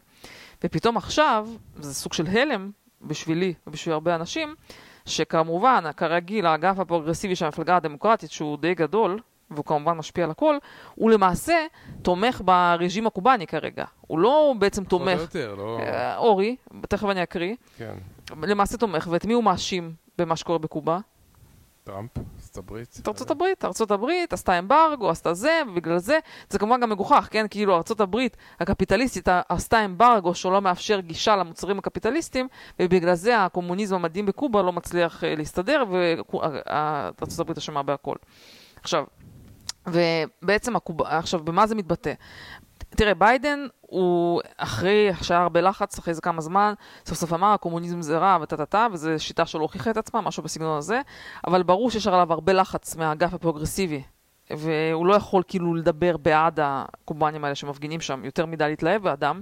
ופתאום עכשיו, זה סוג של הלם בשבילי ובשביל הרבה אנשים, שכמובן, כרגיל, האגף הפרוגרסיבי של המפלגה הדמוקרטית, שהוא די גדול, והוא כמובן משפיע על הכל, הוא למעשה תומך ברג'ים הקובאני כרגע. הוא לא בעצם תומך, יותר, לא... אה, אורי, תכף אני אקריא, כן. למעשה תומך, ואת מי הוא מאשים במה שקורה בקובה? טראמפ, ארצות הברית. את ארצות הברית, ארצות הברית עשתה אמברגו, עשתה זה, ובגלל זה, זה כמובן גם מגוחך, כן? כאילו ארצות הברית הקפיטליסטית עשתה אמברגו שלא מאפשר גישה למוצרים הקפיטליסטיים, ובגלל זה הקומוניזם המדהים בקובה לא מצליח אה, להסתדר, וארצות הברית אשמה בהכל. עכשיו, ובעצם הקוב... עכשיו, במה זה מתבטא? תראה, ביידן הוא אחרי, שהיה הרבה לחץ, אחרי איזה כמה זמן, סוף סוף אמר, הקומוניזם זה רע וטה טה טה, וזו שיטה שלא הוכיחה את עצמה, משהו בסגנון הזה, אבל ברור שיש עליו הרבה לחץ מהאגף הפרוגרסיבי, והוא לא יכול כאילו לדבר בעד הקובנים האלה שמפגינים שם, יותר מדי להתלהב באדם.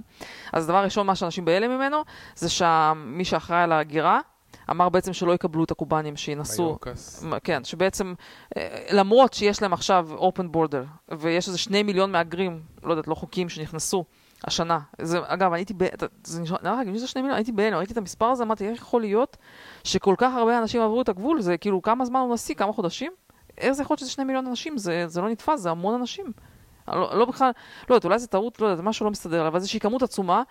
אז דבר ראשון, מה שאנשים בהלם ממנו, זה שמי שאחראי על ההגירה, אמר בעצם שלא יקבלו את הקובנים, שינסו... כן, שבעצם, אה, למרות שיש להם עכשיו open border, ויש איזה שני מיליון מהגרים, לא יודעת, לא חוקיים, שנכנסו השנה. זה, אגב, הייתי ב... זה נשמע, נראה לי, מי זה שני מיליון? הייתי בהלם, ראיתי את המספר הזה, אמרתי, איך יכול להיות שכל כך הרבה אנשים עברו את הגבול? זה כאילו, כמה זמן הוא נשיא? כמה חודשים? איך זה יכול להיות שזה שני מיליון אנשים? זה, זה לא נתפס, זה המון אנשים. לא, לא בכלל, לא יודעת, אולי זה טעות, לא יודעת, משהו לא מסתדר, אבל איזושהי כמות עצומה,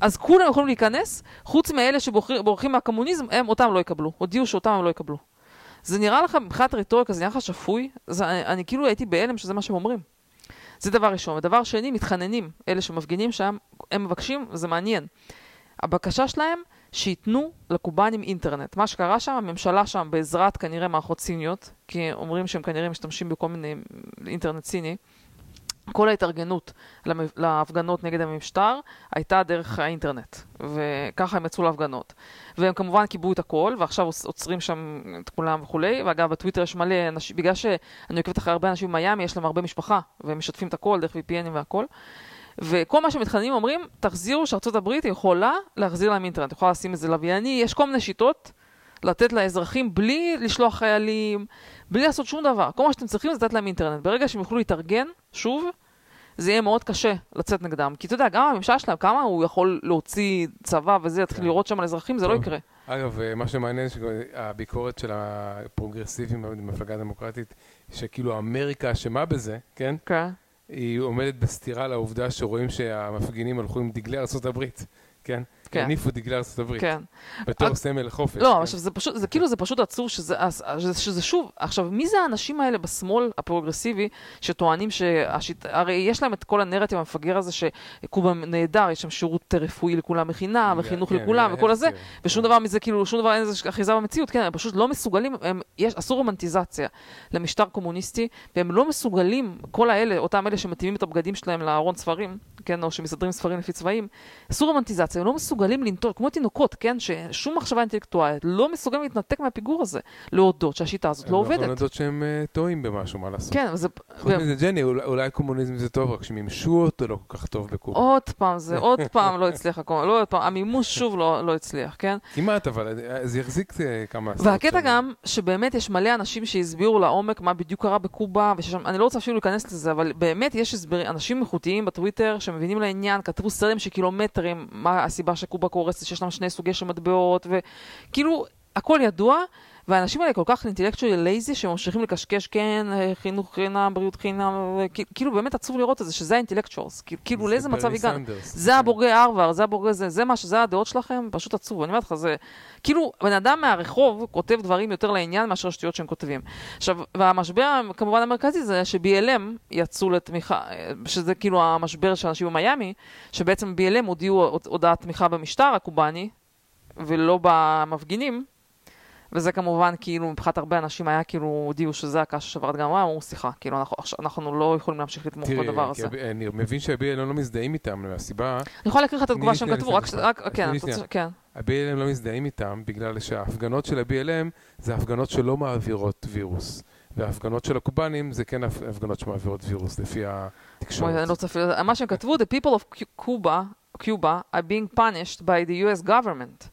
אז כולם יכולים להיכנס, חוץ מאלה שבורחים מהקומוניזם, הם אותם לא יקבלו, הודיעו שאותם הם לא יקבלו. זה נראה לך, מבחינת רטוריקה, זה נראה לך שפוי? זה, אני, אני כאילו הייתי בהלם שזה מה שהם אומרים. זה דבר ראשון. ודבר שני, מתחננים, אלה שמפגינים שם, הם מבקשים, וזה מעניין. הבקשה שלהם, שייתנו לקובנים אינטרנט. מה שקרה שם, הממשלה שם, בעזרת כנראה מערכות סיניות, כי אומרים שהם כנראה משתמשים בכל מיני אינטרנט סיני, כל ההתארגנות להפגנות נגד המשטר הייתה דרך האינטרנט, וככה הם יצאו להפגנות. והם כמובן קיבלו את הכל, ועכשיו עוצ- עוצרים שם את כולם וכולי, ואגב בטוויטר יש מלא אנשים, בגלל שאני עוקבת אחרי הרבה אנשים במיאמי, יש להם הרבה משפחה, והם משתפים את הכל דרך VPNים והכל. וכל מה שמתחננים אומרים, תחזירו שארצות הברית יכולה להחזיר להם אינטרנט, יכולה לשים איזה לווייני, יש כל מיני שיטות לתת לאזרחים בלי לשלוח חיילים, בלי לעשות שום דבר. כל מה שאתם צריכים זה לתת להם אינטרנט. ברגע שהם יוכלו להתארגן, שוב, זה יהיה מאוד קשה לצת נגדם. כי אתה יודע, גם הממשל שלהם, כמה הוא יכול להוציא צבא וזה, להתחיל כן. לירות שם על אזרחים, זה לא. יקרה. אגב, אה, מה שמעניין, שהביקורת של הפרוגרסיבים במפלגה הדמוקרטית, שכאילו אמריקה אשמה בזה, כן? כן. היא עומדת בסתירה לעובדה שרואים שהמפגינים הלכו עם דגלי הברית, כן? כן. יניפו דגלי ארצות הברית. כן. בתור רק- סמל לחופש. לא, כן. עכשיו זה פשוט, זה כאילו זה פשוט עצוב שזה, שזה, שזה שוב, עכשיו מי זה האנשים האלה בשמאל הפרוגרסיבי שטוענים שהשיט... הרי יש להם את כל הנרטיב המפגר הזה שקובה נהדר, יש שם שירות רפואי לכולם בחינם, וחינוך כן, לכולם וכל הזה, כן. ושום דבר מזה, כאילו, שום דבר אין איזה אחיזה במציאות, כן, הם פשוט לא מסוגלים, הם, יש, עשו רומנטיזציה למשטר קומוניסטי, והם לא מסוגלים, כל האלה, אותם אלה שמתאימים את הבגדים שלהם לארון ספרים, כן, או שמסדרים ספרים לפי צבעים, עשו רומנטיזציה, הם לא מסוגלים לנטות, כמו תינוקות, כן, ששום מחשבה אינטלקטואלית, לא מסוגלים להתנתק מהפיגור הזה, להודות שהשיטה הזאת לא הם יכולים עובדת. להודות שהם אה, טועים במשהו, מה לעשות. כן, וזה... חוץ מזה, ג'ני, אולי- קומוניזם זה טוב, רק שמימשו אותו לא כל כך טוב בקובה. עוד פעם, זה עוד פעם לא הצליח, לא עוד פעם, המימוש שוב לא, לא הצליח, כן? כמעט, אבל זה יחזיק אה, כמה עשרות והקטע. גם, שבאמת יש מלא אנשים שהסבירו לעומק מה בדיוק קרה בקובה, אני לא רוצה אפילו להיכנס לזה, אבל באמת יש אנשים איכותיים בטוויטר שמבינים לעניין, כתבו סרטים של קילומטרים, מה הסיבה שקובה קורסת, שיש להם שני סוגי של מטבעות, וכאילו, הכל ידוע, והאנשים האלה כל כך intellectually lazy, שהם ממשיכים לקשקש, כן, אה, חינוך חינם, בריאות חינם, כאילו באמת עצוב לראות את זה, שזה ה intellectuals, כאילו זה לאיזה מצב הגענו. זה הבוגרי הרווארד, זה הבוגרי זה, זה מה שזה הדעות שלכם, פשוט עצוב. אני אומרת לך, זה כאילו, בן אדם מהרחוב כותב דברים יותר לעניין מאשר שטויות שהם כותבים. עכשיו, והמשבר כמובן המרכזי זה ש-BLM יצאו לתמיכה, שזה כאילו המשבר של אנשים במיאמי, שבעצם BLM הודיעו הודעת תמיכה במשטר הקובאני, ולא במפגינים. וזה כמובן, כאילו, מבחינת הרבה אנשים היה כאילו, הודיעו שזה הקש ששברת גם, אמרו, סליחה, כאילו, אנחנו, אנחנו לא יכולים להמשיך לתמוך תראי, בדבר הזה. הב- אני מבין שה-BLM לא מזדהים איתם, מהסיבה, אני יכולה להקריא לך את התגובה שהם כתבו, רק, רק. כן. כן. ה-BLM לא מזדהים איתם, בגלל שההפגנות של ה-BLM זה הפגנות שלא מעבירות וירוס. וההפגנות של הקובנים זה כן הפ- הפגנות שמעבירות וירוס, לפי התקשורת. אני לא רוצה אפילו... מה שהם כתבו, the people of Cu- Cuba, Cuba are being punished by the US government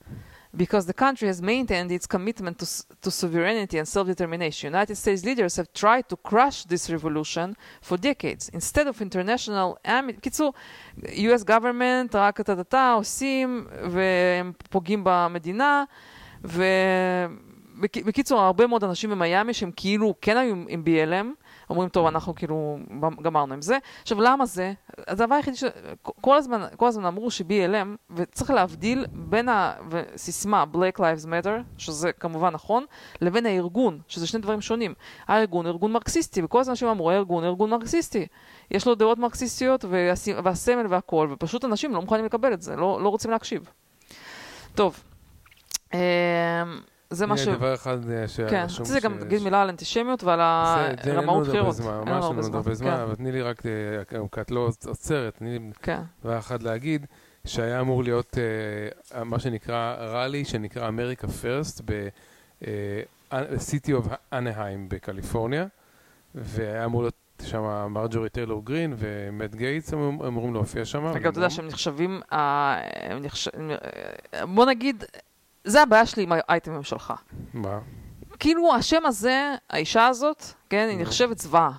because the country has maintained its commitment to, to sovereignty and self-determination. United States leaders have tried to crush this revolution for decades. Instead of international... בקיצור, US government, רק טה-טה-טה, עושים, והם פוגעים במדינה, ו... בק- בקיצור, הרבה מאוד אנשים במיאמי שהם כאילו כן היו עם BLM, אומרים, טוב, אנחנו כאילו גמרנו עם זה. עכשיו, למה זה? הדבר היחידי ש... כל הזמן, כל הזמן אמרו ש-BLM, וצריך להבדיל בין הסיסמה Black Lives Matter, שזה כמובן נכון, לבין הארגון, שזה שני דברים שונים. הארגון ארגון מרקסיסטי, וכל הזמן אנשים אמרו, הארגון ארגון מרקסיסטי. יש לו דעות מרקסיסטיות והס... והסמל והכל, ופשוט אנשים לא מוכנים לקבל את זה, לא, לא רוצים להקשיב. טוב. אמ, זה מה ש... דבר אחד אה, שהיה כן, רשום רציתי גם להגיד מילה על אנטישמיות ועל זה- זה הרמאות בחירות. זמן, אין לנו עוד הרבה זמן, כן. אבל תני לי רק, אה, כי את לא עוצרת, תני לי כן, דבר אחד להגיד, שהיה אמור להיות אה, מה שנקרא ראלי, שנקרא אמריקה פרסט, ב-City of Anaheim בקליפורניה, והיה אמור להיות שם מרג'ורי טיילור גרין ומט גייטס הם אמורים להופיע שם. אגב, אתה יודע שהם נחשבים, אה, אה, בוא נגיד, זה הבעיה שלי עם האייטמים שלך. מה? כאילו, השם הזה, האישה הזאת, כן, היא. נחשבת זוועה.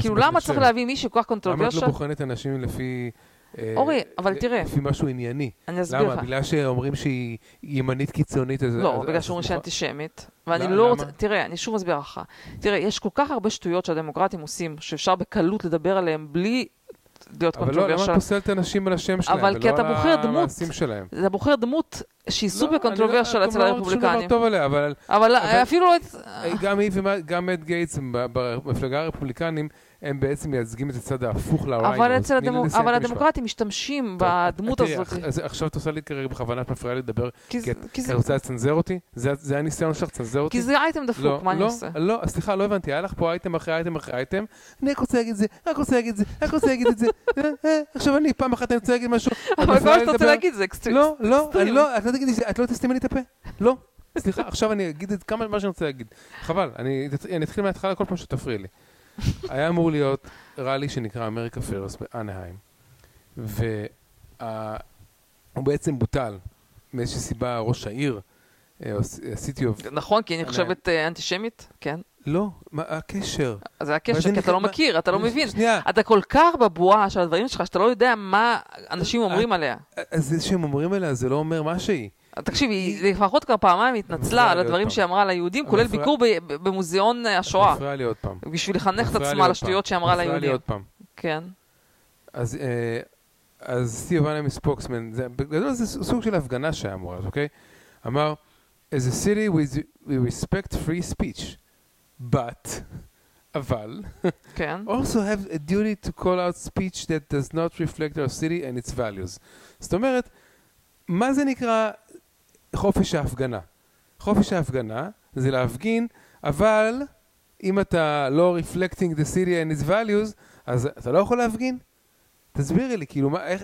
כאילו, למה צריך? להביא מישהו כל כך למה את? לא בוחנת אנשים לפי... אה, אורי, אבל תראה. לפי משהו ענייני. אני אסביר למה? לך. בגלל שאומרים שהיא ימנית קיצונית. לא, בגלל שאומרים שהיא אנטישמית, ואני למה? לא רוצה, תראה, אני שוב מסביר לך. תראה, יש כל כך הרבה שטויות שהדמוקרטים עושים, שאפשר בקלות לדבר עליהם בלי להיות אבל לא, למה את קונטרוברשל. פוסלת אנשים על השם שלהם, אבל כי אתה בוחר דמות. אתה בוחר דמות שהיא לא, סופר אני קונטרוברשל אצל לא אומרים שום דבר הרפובליקנים. טוב עליה, אבל אפילו לא... את- גם היא ומה- גם מאט גייטס במפלגה הרפובליקנים, הם בעצם מייצגים את הצד ההפוך לריינוס. אבל אצל תני לי הדמו- לסיים אבל. הדמוקרטים משתמשים טוב, בדמות תראי, הזאת. אז עכשיו את עושה לי כרגע בכוונה, את מפריעה לי לדבר, כי כי כי את זה- רוצה לצנזר אותי? זה זה הניסיון שלך לצנזר אותי? כי זה אייטם דפוק, מה אני לא, עושה? לא, סליחה, לא הבנתי, היה לך פה אייטם אחרי אייטם אחרי אייטם, אני רק רוצה להגיד את זה, רק רוצה להגיד את זה, רק רוצה להגיד את זה, עכשיו אני פעם אחת אני רוצה להגיד משהו, אבל כל מה שאתה רוצה. להגיד זה אקסטרים. לא, לא. אני לא, את לא תגידי, את לא תסתמי לי את הפה, לא, סליחה, עכשיו אני אגיד את כמה מה שאני רוצה להגיד, חבל, אני אני אתחיל מההתחלה כל פעם שתפריעי לי. היה אמור להיות ראלי שנקרא אמריקה פרס באנהיים, והוא בעצם בוטל, מאיזושהי סיבה ראש העיר, אה, סיטי אוף, נכון, כי אני אני- חושבת אה, אנטישמית, כן. לא, מה הקשר? זה הקשר, כי אתה לא מכיר, אתה לא מבין. שנייה, אתה כל כך בבועה של הדברים שלך, שאתה לא יודע מה אנשים אומרים עליה. אז זה שהם אומרים עליה זה לא אומר מה שהיא. תקשיב, היא לפחות כבר פעמיים התנצלה על לי הדברים. שהיא אמרה ליהודים, כולל ביקור במוזיאון אה, השואה, את מפריעה לי עוד פעם. בשביל לחנך את לי עצמה לשטויות. שהיא אמרה מפריעה לי ליהודים. עוד פעם. כן. אז אה, אז סטיב וואנם ספוקסמן, זה- בגדול זה סוג של הפגנה שהיה אמור להיות, אוקיי? אמר, as a city we respect free speech, but, אבל, כן. <laughs> also have a duty to call out speech that does not reflect our city and its values. זאת אומרת, מה זה נקרא חופש ההפגנה? חופש ההפגנה זה להפגין, אבל אם אתה לא reflecting the city and its values, אז אתה לא יכול להפגין? תסבירי לי, כאילו, מה, איך,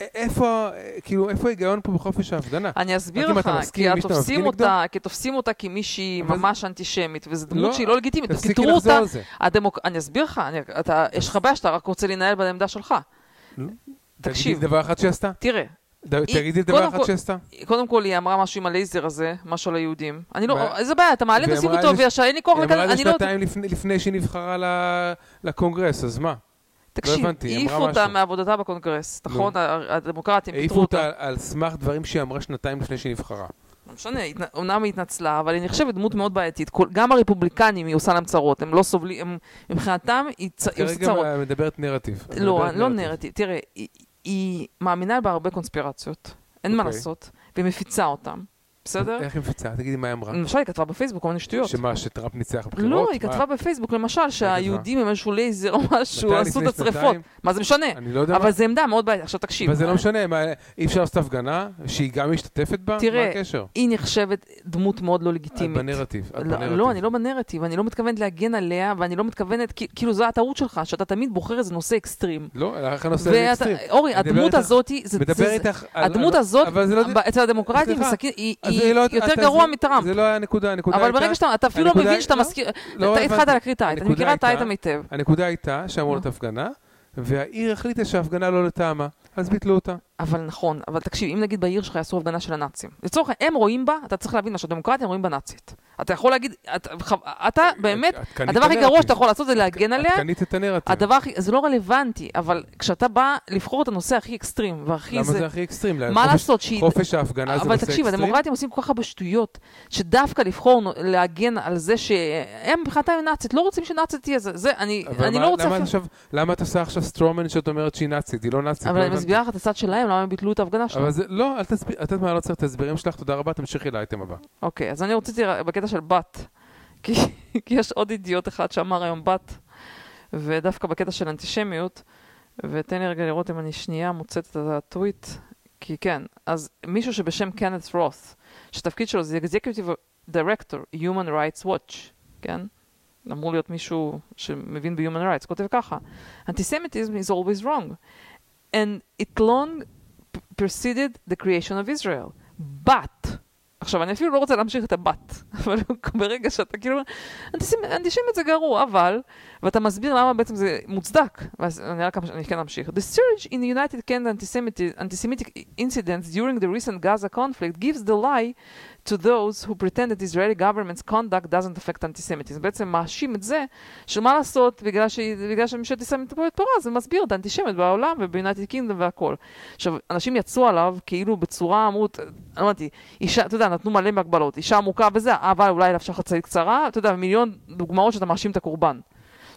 איפה, כאילו, איפה ההיגיון פה בחופש ההפגנה? אני אסביר לך, כי תופסים אותה, כי תופסים אותה כמישהי ממש אנטישמית, וזו דמות לא, שהיא לא לגיטימית, תפסיקי לחזור על זה. הדמוק... אני אסביר לך, אני... אתה... יש לך בעיה שאתה רק רוצה להנהל בעמדה שלך. תגידי תקשיב. לי דבר אחד שעשתה. תראה, תגידי לי דבר אחד שעשתה. קודם כל היא אמרה משהו עם הלייזר הזה, משהו על היהודים. אני לא, איזה בעיה, אתה מעלה את אמרה את זה- וישר, אין לי כוח היא אמרה את לכאן, זה אני לא... שנתיים לפני- שהיא נבחרה לקונגרס, אז מה? תקשיב, הבנתי, היא העיפו אמרה אותה. מעבודתה בקונגרס, נכון? הדמוקרטים העיפו פיטרו אותה. אותה על סמך דברים שהיא אמרה שנתיים לפני שהיא נבחרה. לא משנה, אומנם היא התנצלה, אבל היא נחשבת דמות מאוד בעייתית. כל- גם הרפובליקנים, היא עושה להם צרות, הם לא סובלים, הם- מבחינתם היא צ- היא עושה כרגע צרות. את מדברת נרטיב. את לא, לא נרטיב. תראה, היא- מאמינה בהרבה קונספירציות, אין מה אוקיי. לעשות, והיא מפיצה אותם, בסדר? איך היא מפיצה? תגידי מה היא אמרה. למשל, היא כתבה בפייסבוק כל מיני שטויות. שמה, שטראמפ ניצח בבחירות? לא, היא? כתבה בפייסבוק, למשל, שהיהודים הם איזשהו לייזר או משהו? עשו את. שנתיים? מה זה משנה? אני לא יודע אבל. זה עמדה מאוד בעייתית. עכשיו תקשיב. אבל זה לא משנה, אי אפשר לעשות הפגנה שהיא גם משתתפת בה? תראה, מה הקשר? היא נחשבת דמות מאוד לא לגיטימית. את לא, בנרטיב. לא, אני לא בנרטיב, אני לא מתכוונת להגן עליה, ואני לא מתכוונת, כאילו זו הטעות שלך, שאתה תמיד בוחר איזה נושא אקסטרים. לא, איך הנושא הזה אקסטרים? אורי, הדמות הזאת, אצל הדמוקרטים, היא לא- יותר אתה- גרוע זה- מטראמפ. זה לא היה הנקודה, הנקודה אבל הייתה... ברגע שאתה, אתה אפילו לא מבין שאתה מזכיר, לא אתה התחלת. להקריא את האייט, אני מכירה את האייט היטב. הנקודה הייתה שאמור נו. להיות הפגנה, והעיר החליטה שההפגנה לא לטעמה, אז ביטלו אותה. אבל נכון, אבל תקשיב, אם נגיד בעיר שלך יעשו הפגנה של הנאצים, לצורך העניין, הם רואים בה, אתה צריך להבין מה שהדמוקרטיה רואים בה נאצית. אתה יכול להגיד, אתה, אתה באמת, את קנית הדבר הכי. גרוע שאתה יכול לעשות זה להגן עליה, את קנית את הנרטיב. הדבר הכי, זה לא רלוונטי, אבל כשאתה בא לבחור את הנושא הכי אקסטרים, והכי למה זה, זה הכי אקסטרים? מה חופש- לעשות שהיא... חופש ההפגנה זה אבל נושא תקשיב, אקסטרים? הדמוקרטים עושים כל כך הרבה שטויות, שדווקא לבחור, להגן על זה שהם מבחינתם נאצית, לא רוצים שנאצית תהיה זה, זה, אני, אבל אני מה- לא רוצה למה. עכשיו- למה את עושה עכשיו סטרומן שאת אומרת שהיא נאצית? היא לא נאצית. אבל לא אני. מסבירה לך את הצד שלהם, למה הם ביטלו את ההפגנה שלהם. אבל זה, לא, אל תסביר, את יודעת מה, לא צריך את ההסברים שלך, תודה רבה, תמשיכי לאייטם הבא. אוקיי, אז אני רציתי בקטע של בת, <laughs> כי, כי יש עוד אידיוט אחד שאמר היום בת, ודווקא בקטע של אנטישמיות, ותן לי רגע לראות אם אני שנייה מוצאת את הטוויט, כי כן, אז מישהו שבשם קנת רות, שהתפקיד שלו זה Executive Director, Human Rights Watch, כן? אמור להיות מישהו שמבין ב-Human Rights, כותב ככה, Antisemitism is always wrong, and it long preceded the creation of Israel, but עכשיו, אני אפילו לא רוצה להמשיך את הבת, אבל ברגע שאתה כאילו, אנטישמיות, זה גרוע, אבל, ואתה מסביר למה בעצם זה מוצדק, ואז אני רק אני כן אמשיך. The surge in United Kingdom antisemitic, antisemitic incidents during the recent Gaza conflict gives the lie to those who pretend that Israeli government's conduct doesn't affect antisemitism. בעצם מאשים את זה, שמה לעשות, בגלל, ש... בגלל שממשלת ישראל מתקבלת פורה, זה מסביר את האנטישמיות בעולם וביונייטד קינגדום והכל. עכשיו, אנשים יצאו עליו כאילו בצורה, אמרו, לא הבנתי, אישה, אתה יודע, נתנו מלא מהגבלות, אישה עמוקה וזה, אבל אולי אפשר חצאית קצרה, אתה יודע, מיליון דוגמאות שאתה מאשים את הקורבן.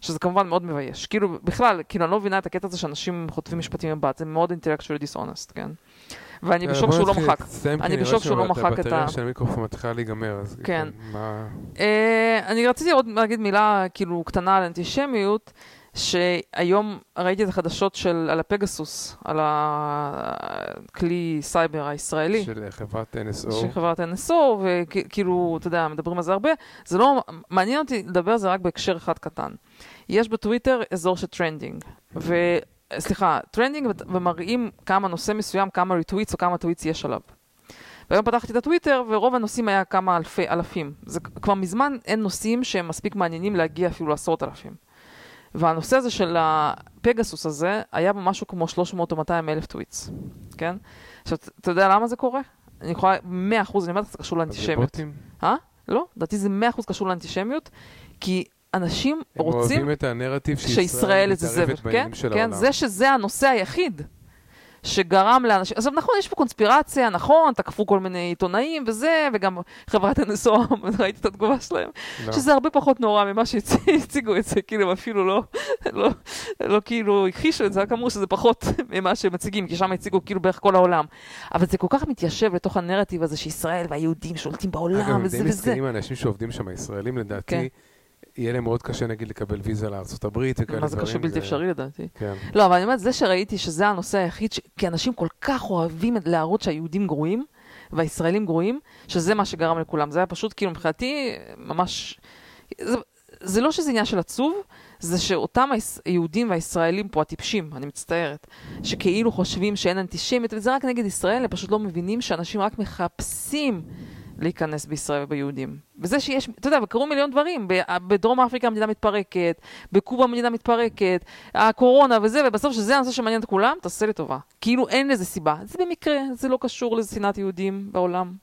שזה כמובן מאוד מבייש. כאילו, בכלל, כאילו, אני לא מבינה את הקטע הזה שאנשים חוטפים משפטים מבט, זה מאוד intellectually dishonest, כן? ואני בשוק שהוא לא מחק. אני בשוק שהוא לא מחק את ה... הבטריה של המיקרופון מתחילה להיגמר, אז כן. מה... אה, אני רציתי עוד להגיד מילה כאילו קטנה על אנטישמיות, שהיום ראיתי את החדשות של, על הפגסוס, על הכלי סייבר הישראלי. של חברת NSO. של חברת NSO, וכאילו, אתה יודע, מדברים על זה הרבה. זה לא, מעניין אותי לדבר על זה רק בהקשר אחד קטן. יש בטוויטר אזור של trending, ו... סליחה, trending ומראים כמה נושא מסוים, כמה retweets או כמה tweets יש עליו. והיום פתחתי את הטוויטר, ורוב הנושאים היה כמה אלפי, אלפים. זה כבר מזמן אין נושאים שהם מספיק מעניינים להגיע אפילו לעשרות אלפים. והנושא הזה של הפגסוס הזה, היה בו משהו כמו 300 או 200 אלף טוויטס, כן? עכשיו, אתה יודע למה זה קורה? אני יכולה, 100 אחוז, אני אומרת, זה קשור לאנטישמיות. אה? לא, לדעתי זה 100 אחוז קשור לאנטישמיות, כי אנשים הם רוצים אוהבים את הנרטיב שישראל מתערבת כן? בעניינים של כן, העולם. זה שזה הנושא היחיד שגרם לאנשים, עכשיו נכון, יש פה קונספירציה, נכון, תקפו כל מיני עיתונאים וזה, וגם חברת NSO, <laughs> ראיתי את התגובה שלהם, לא. שזה הרבה פחות נורא ממה שהציגו את זה, כאילו הם אפילו לא, לא, לא כאילו הכחישו את זה, רק אמרו שזה פחות <laughs> ממה שהם מציגים, כי שם הציגו כאילו בערך כל העולם. אבל זה כל כך מתיישב לתוך הנרטיב הזה שישראל והיהודים שולטים בעולם, אגב, הם וזה די וזה. מסכנים האנשים שעובדים שם, הישראלים לדעתי, כן. יהיה להם מאוד קשה נגיד לקבל ויזה הברית וכאלה דברים. מה זה קשה בלתי אפשרי לדעתי. כן. לא, אבל אני אומרת, זה שראיתי שזה הנושא היחיד, ש... כי אנשים כל כך אוהבים להראות שהיהודים גרועים, והישראלים גרועים, שזה מה שגרם לכולם. זה היה פשוט, כאילו, מבחינתי, ממש... זה, זה לא שזה עניין של עצוב, זה שאותם היהודים והישראלים פה, הטיפשים, אני מצטערת, שכאילו חושבים שאין אנטישמיות, וזה רק נגד ישראל, הם פשוט לא מבינים שאנשים רק מחפשים להיכנס בישראל וביהודים. וזה שיש, אתה יודע, וקרו מיליון דברים, בדרום אפריקה המדינה מתפרקת, בקובה המדינה מתפרקת, הקורונה וזה, ובסוף שזה הנושא שמעניין את כולם, תעשה לי טובה. כאילו אין לזה סיבה. זה במקרה, זה לא קשור לשנאת יהודים בעולם.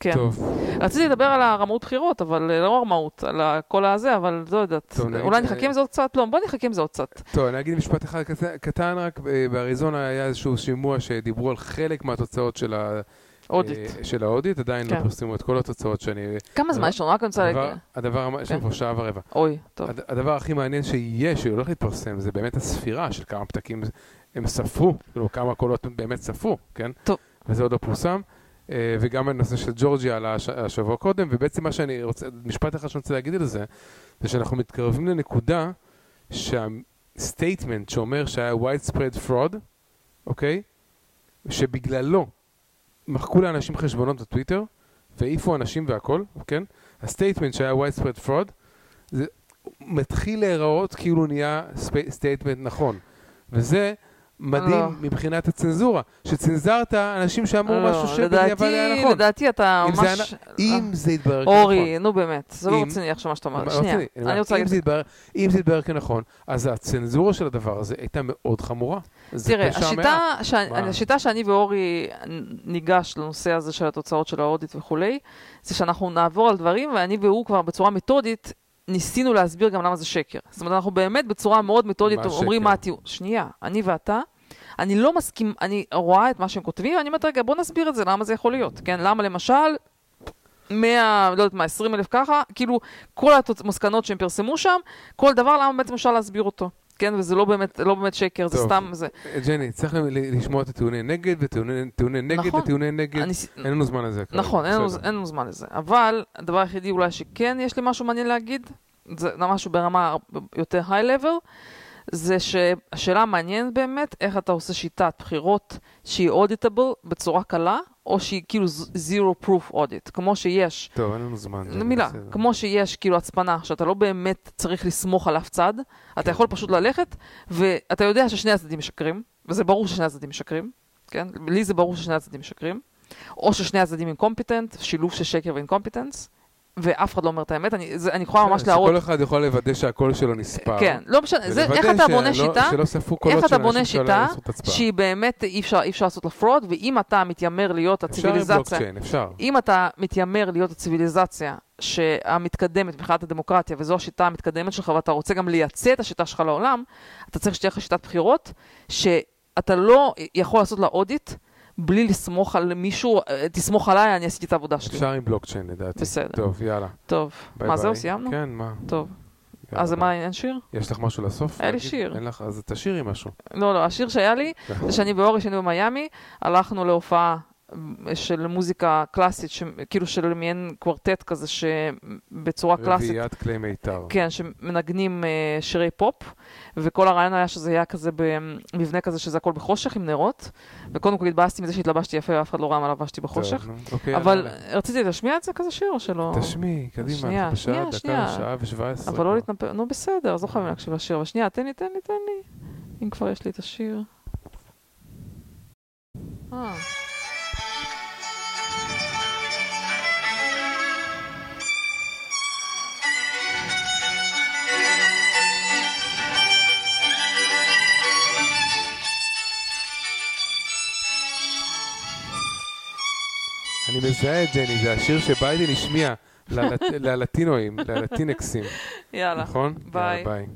כן. טוב, רציתי לדבר על הרמאות בחירות, אבל אה, לא רמאות, על כל הזה, אבל לא יודעת. טוב, נגיד- אולי נחכה עם זה עוד קצת? לא, בוא נחכה עם זה עוד קצת. טוב, אני אגיד משפט אחד קטן- קטן רק, אה, באריזונה היה איזשהו שימוע שדיברו על חלק מהתוצאות של ה... אודית. אה, של האודית, עדיין לא כן. פרסמו את כל התוצאות שאני... כמה זמן הדבר- יש לנו? רק אני רוצה להגיד. הדבר, יש לנו כן. פה שעה ורבע. אוי, טוב. הד- הדבר הכי מעניין שיהיה, שהולך להתפרסם, זה באמת הספירה של כמה פתקים הם ספרו, כאילו כמה קולות הם באמת ספרו, כן? טוב. וזה עוד לא פורסם. אה, וגם הנושא של ג'ורג'יה עלה הש- השבוע קודם, ובעצם מה שאני רוצה, משפט אחד שאני רוצה להגיד על זה, זה שאנחנו מתקרבים לנקודה שה statement שאומר שהיה widespread fraud, אוקיי? שבגללו מחקו לאנשים חשבונות בטוויטר, והעיפו אנשים והכל, כן? ה statement שהיה widespread fraud, זה מתחיל להיראות כאילו נהיה statement נכון. וזה מדהים לא. מבחינת הצנזורה, שצנזרת אנשים שאמרו לא, משהו שבדיעבד היה נכון. לדעתי אתה אם זה ממש... היה- אם זה יתברר כנכון. אורי, נו באמת, זה לא רציני עכשיו מה שאתה אומר. שנייה? אני רוצה להגיד... זה אם זה יתברר כנכון, אז הצנזורה של הדבר הזה הייתה מאוד חמורה. תראה, השיטה. שאני? השיטה שאני ואורי ניגש לנושא הזה של התוצאות של האודיט וכולי, זה שאנחנו נעבור על דברים, ואני והוא כבר בצורה מתודית ניסינו להסביר גם למה זה שקר. זאת אומרת, אנחנו באמת בצורה מאוד מתודית מה אומרים שקר? מה הטיעון. שנייה, אני ואתה, אני לא מסכים, אני רואה את מה שהם כותבים, ואני אומרת, רגע, בוא נסביר את זה, למה זה יכול להיות, כן? למה למשל... 100, לא יודעת מה, 20 אלף ככה, כאילו כל המסקנות שהם פרסמו שם, כל דבר, למה בעצם אפשר להסביר אותו, כן? וזה לא באמת, לא באמת שקר, זה טוב. סתם זה. ג'ני, צריך לשמוע את הטיעוני נגד וטיעוני טיעוני נגד נכון. וטיעוני נגד. אני, אין לנו זמן לזה. נכון, אין. אין לנו זמן לזה. אבל הדבר היחידי אולי שכן יש לי משהו מעניין להגיד, זה משהו ברמה יותר היי-לבל, זה שהשאלה המעניינת באמת, איך אתה עושה שיטת בחירות שהיא auditable בצורה קלה, או שהיא כאילו zero proof audit, כמו שיש, טוב, אין לנו זמן. מילה, בסדר. כמו שיש כאילו הצפנה, שאתה לא באמת צריך לסמוך על אף צד, אתה כן. יכול פשוט ללכת, ואתה יודע ששני הצדדים משקרים, וזה ברור ששני הצדדים משקרים, כן? לי זה ברור ששני הצדדים משקרים, או ששני הצדדים incompetent, שילוב של שקר ו incompetence, ואף אחד לא אומר את האמת, אני, זה, אני יכולה ממש בסדר, להראות. שכל אחד יכול לוודא שהקול שלו נספר. כן, לא משנה, זה, איך אתה שלא- בונה שיטה, שלא ספרו קולות איך אתה בונה שיטה. שהיא באמת אי אפשר, אי אפשר לעשות לה fraud, ואם אתה מתיימר להיות אפשר הציוויליזציה, בלוקצ'יין, אפשר. אם אתה מתיימר להיות הציוויליזציה שהמתקדמת מבחינת הדמוקרטיה, וזו השיטה המתקדמת שלך, ואתה רוצה גם לייצא את השיטה שלך לעולם, אתה צריך שתהיה לך שיטת בחירות, שאתה לא יכול לעשות לה audit בלי לסמוך על מישהו, אה, תסמוך עליי, אני עשיתי את העבודה שלי. אפשר עם בלוקצ'יין לדעתי. בסדר. טוב, יאללה. טוב, ביי מה ביי. זהו, סיימנו? כן, מה? טוב. אז. מה, אין שיר? יש לך משהו לסוף? היה לי? שיר. אין לך, אז תשאירי משהו. לא, לא, השיר שהיה לי, זה שאני ואורי, שהיינו במיאמי, הלכנו להופעה של מוזיקה קלאסית, ש- כאילו של מעין קוורטט כזה, שבצורה קלאסית, רביעיית כלי מיתר. כן, שמנגנים אה, שירי פופ, וכל הרעיון היה שזה היה כזה במבנה כזה שזה הכל בחושך עם נרות, וקודם כל התבאסתי מזה שהתלבשתי יפה ואף אחד לא ראה מה לבשתי טוב, בחושך, נו, אוקיי, אבל יאללה. רציתי להשמיע את זה כזה שיר או שלא? תשמעי, קדימה, שנייה, בשעה, שנייה, דקה, שנייה. שעה ושבע עשרה. אבל לא להתנפל, נו בסדר, אז לא חייבים להקשיב לשיר, אבל שנייה, תן לי, תן לי, תן לי, אם כבר יש לי את השיר. אה. אני מזהה את ג'ני, זה השיר שביידן השמיע ללט- ללטינואים, ללטינקסים, יאללה, נכון? ביי. יאללה, ביי.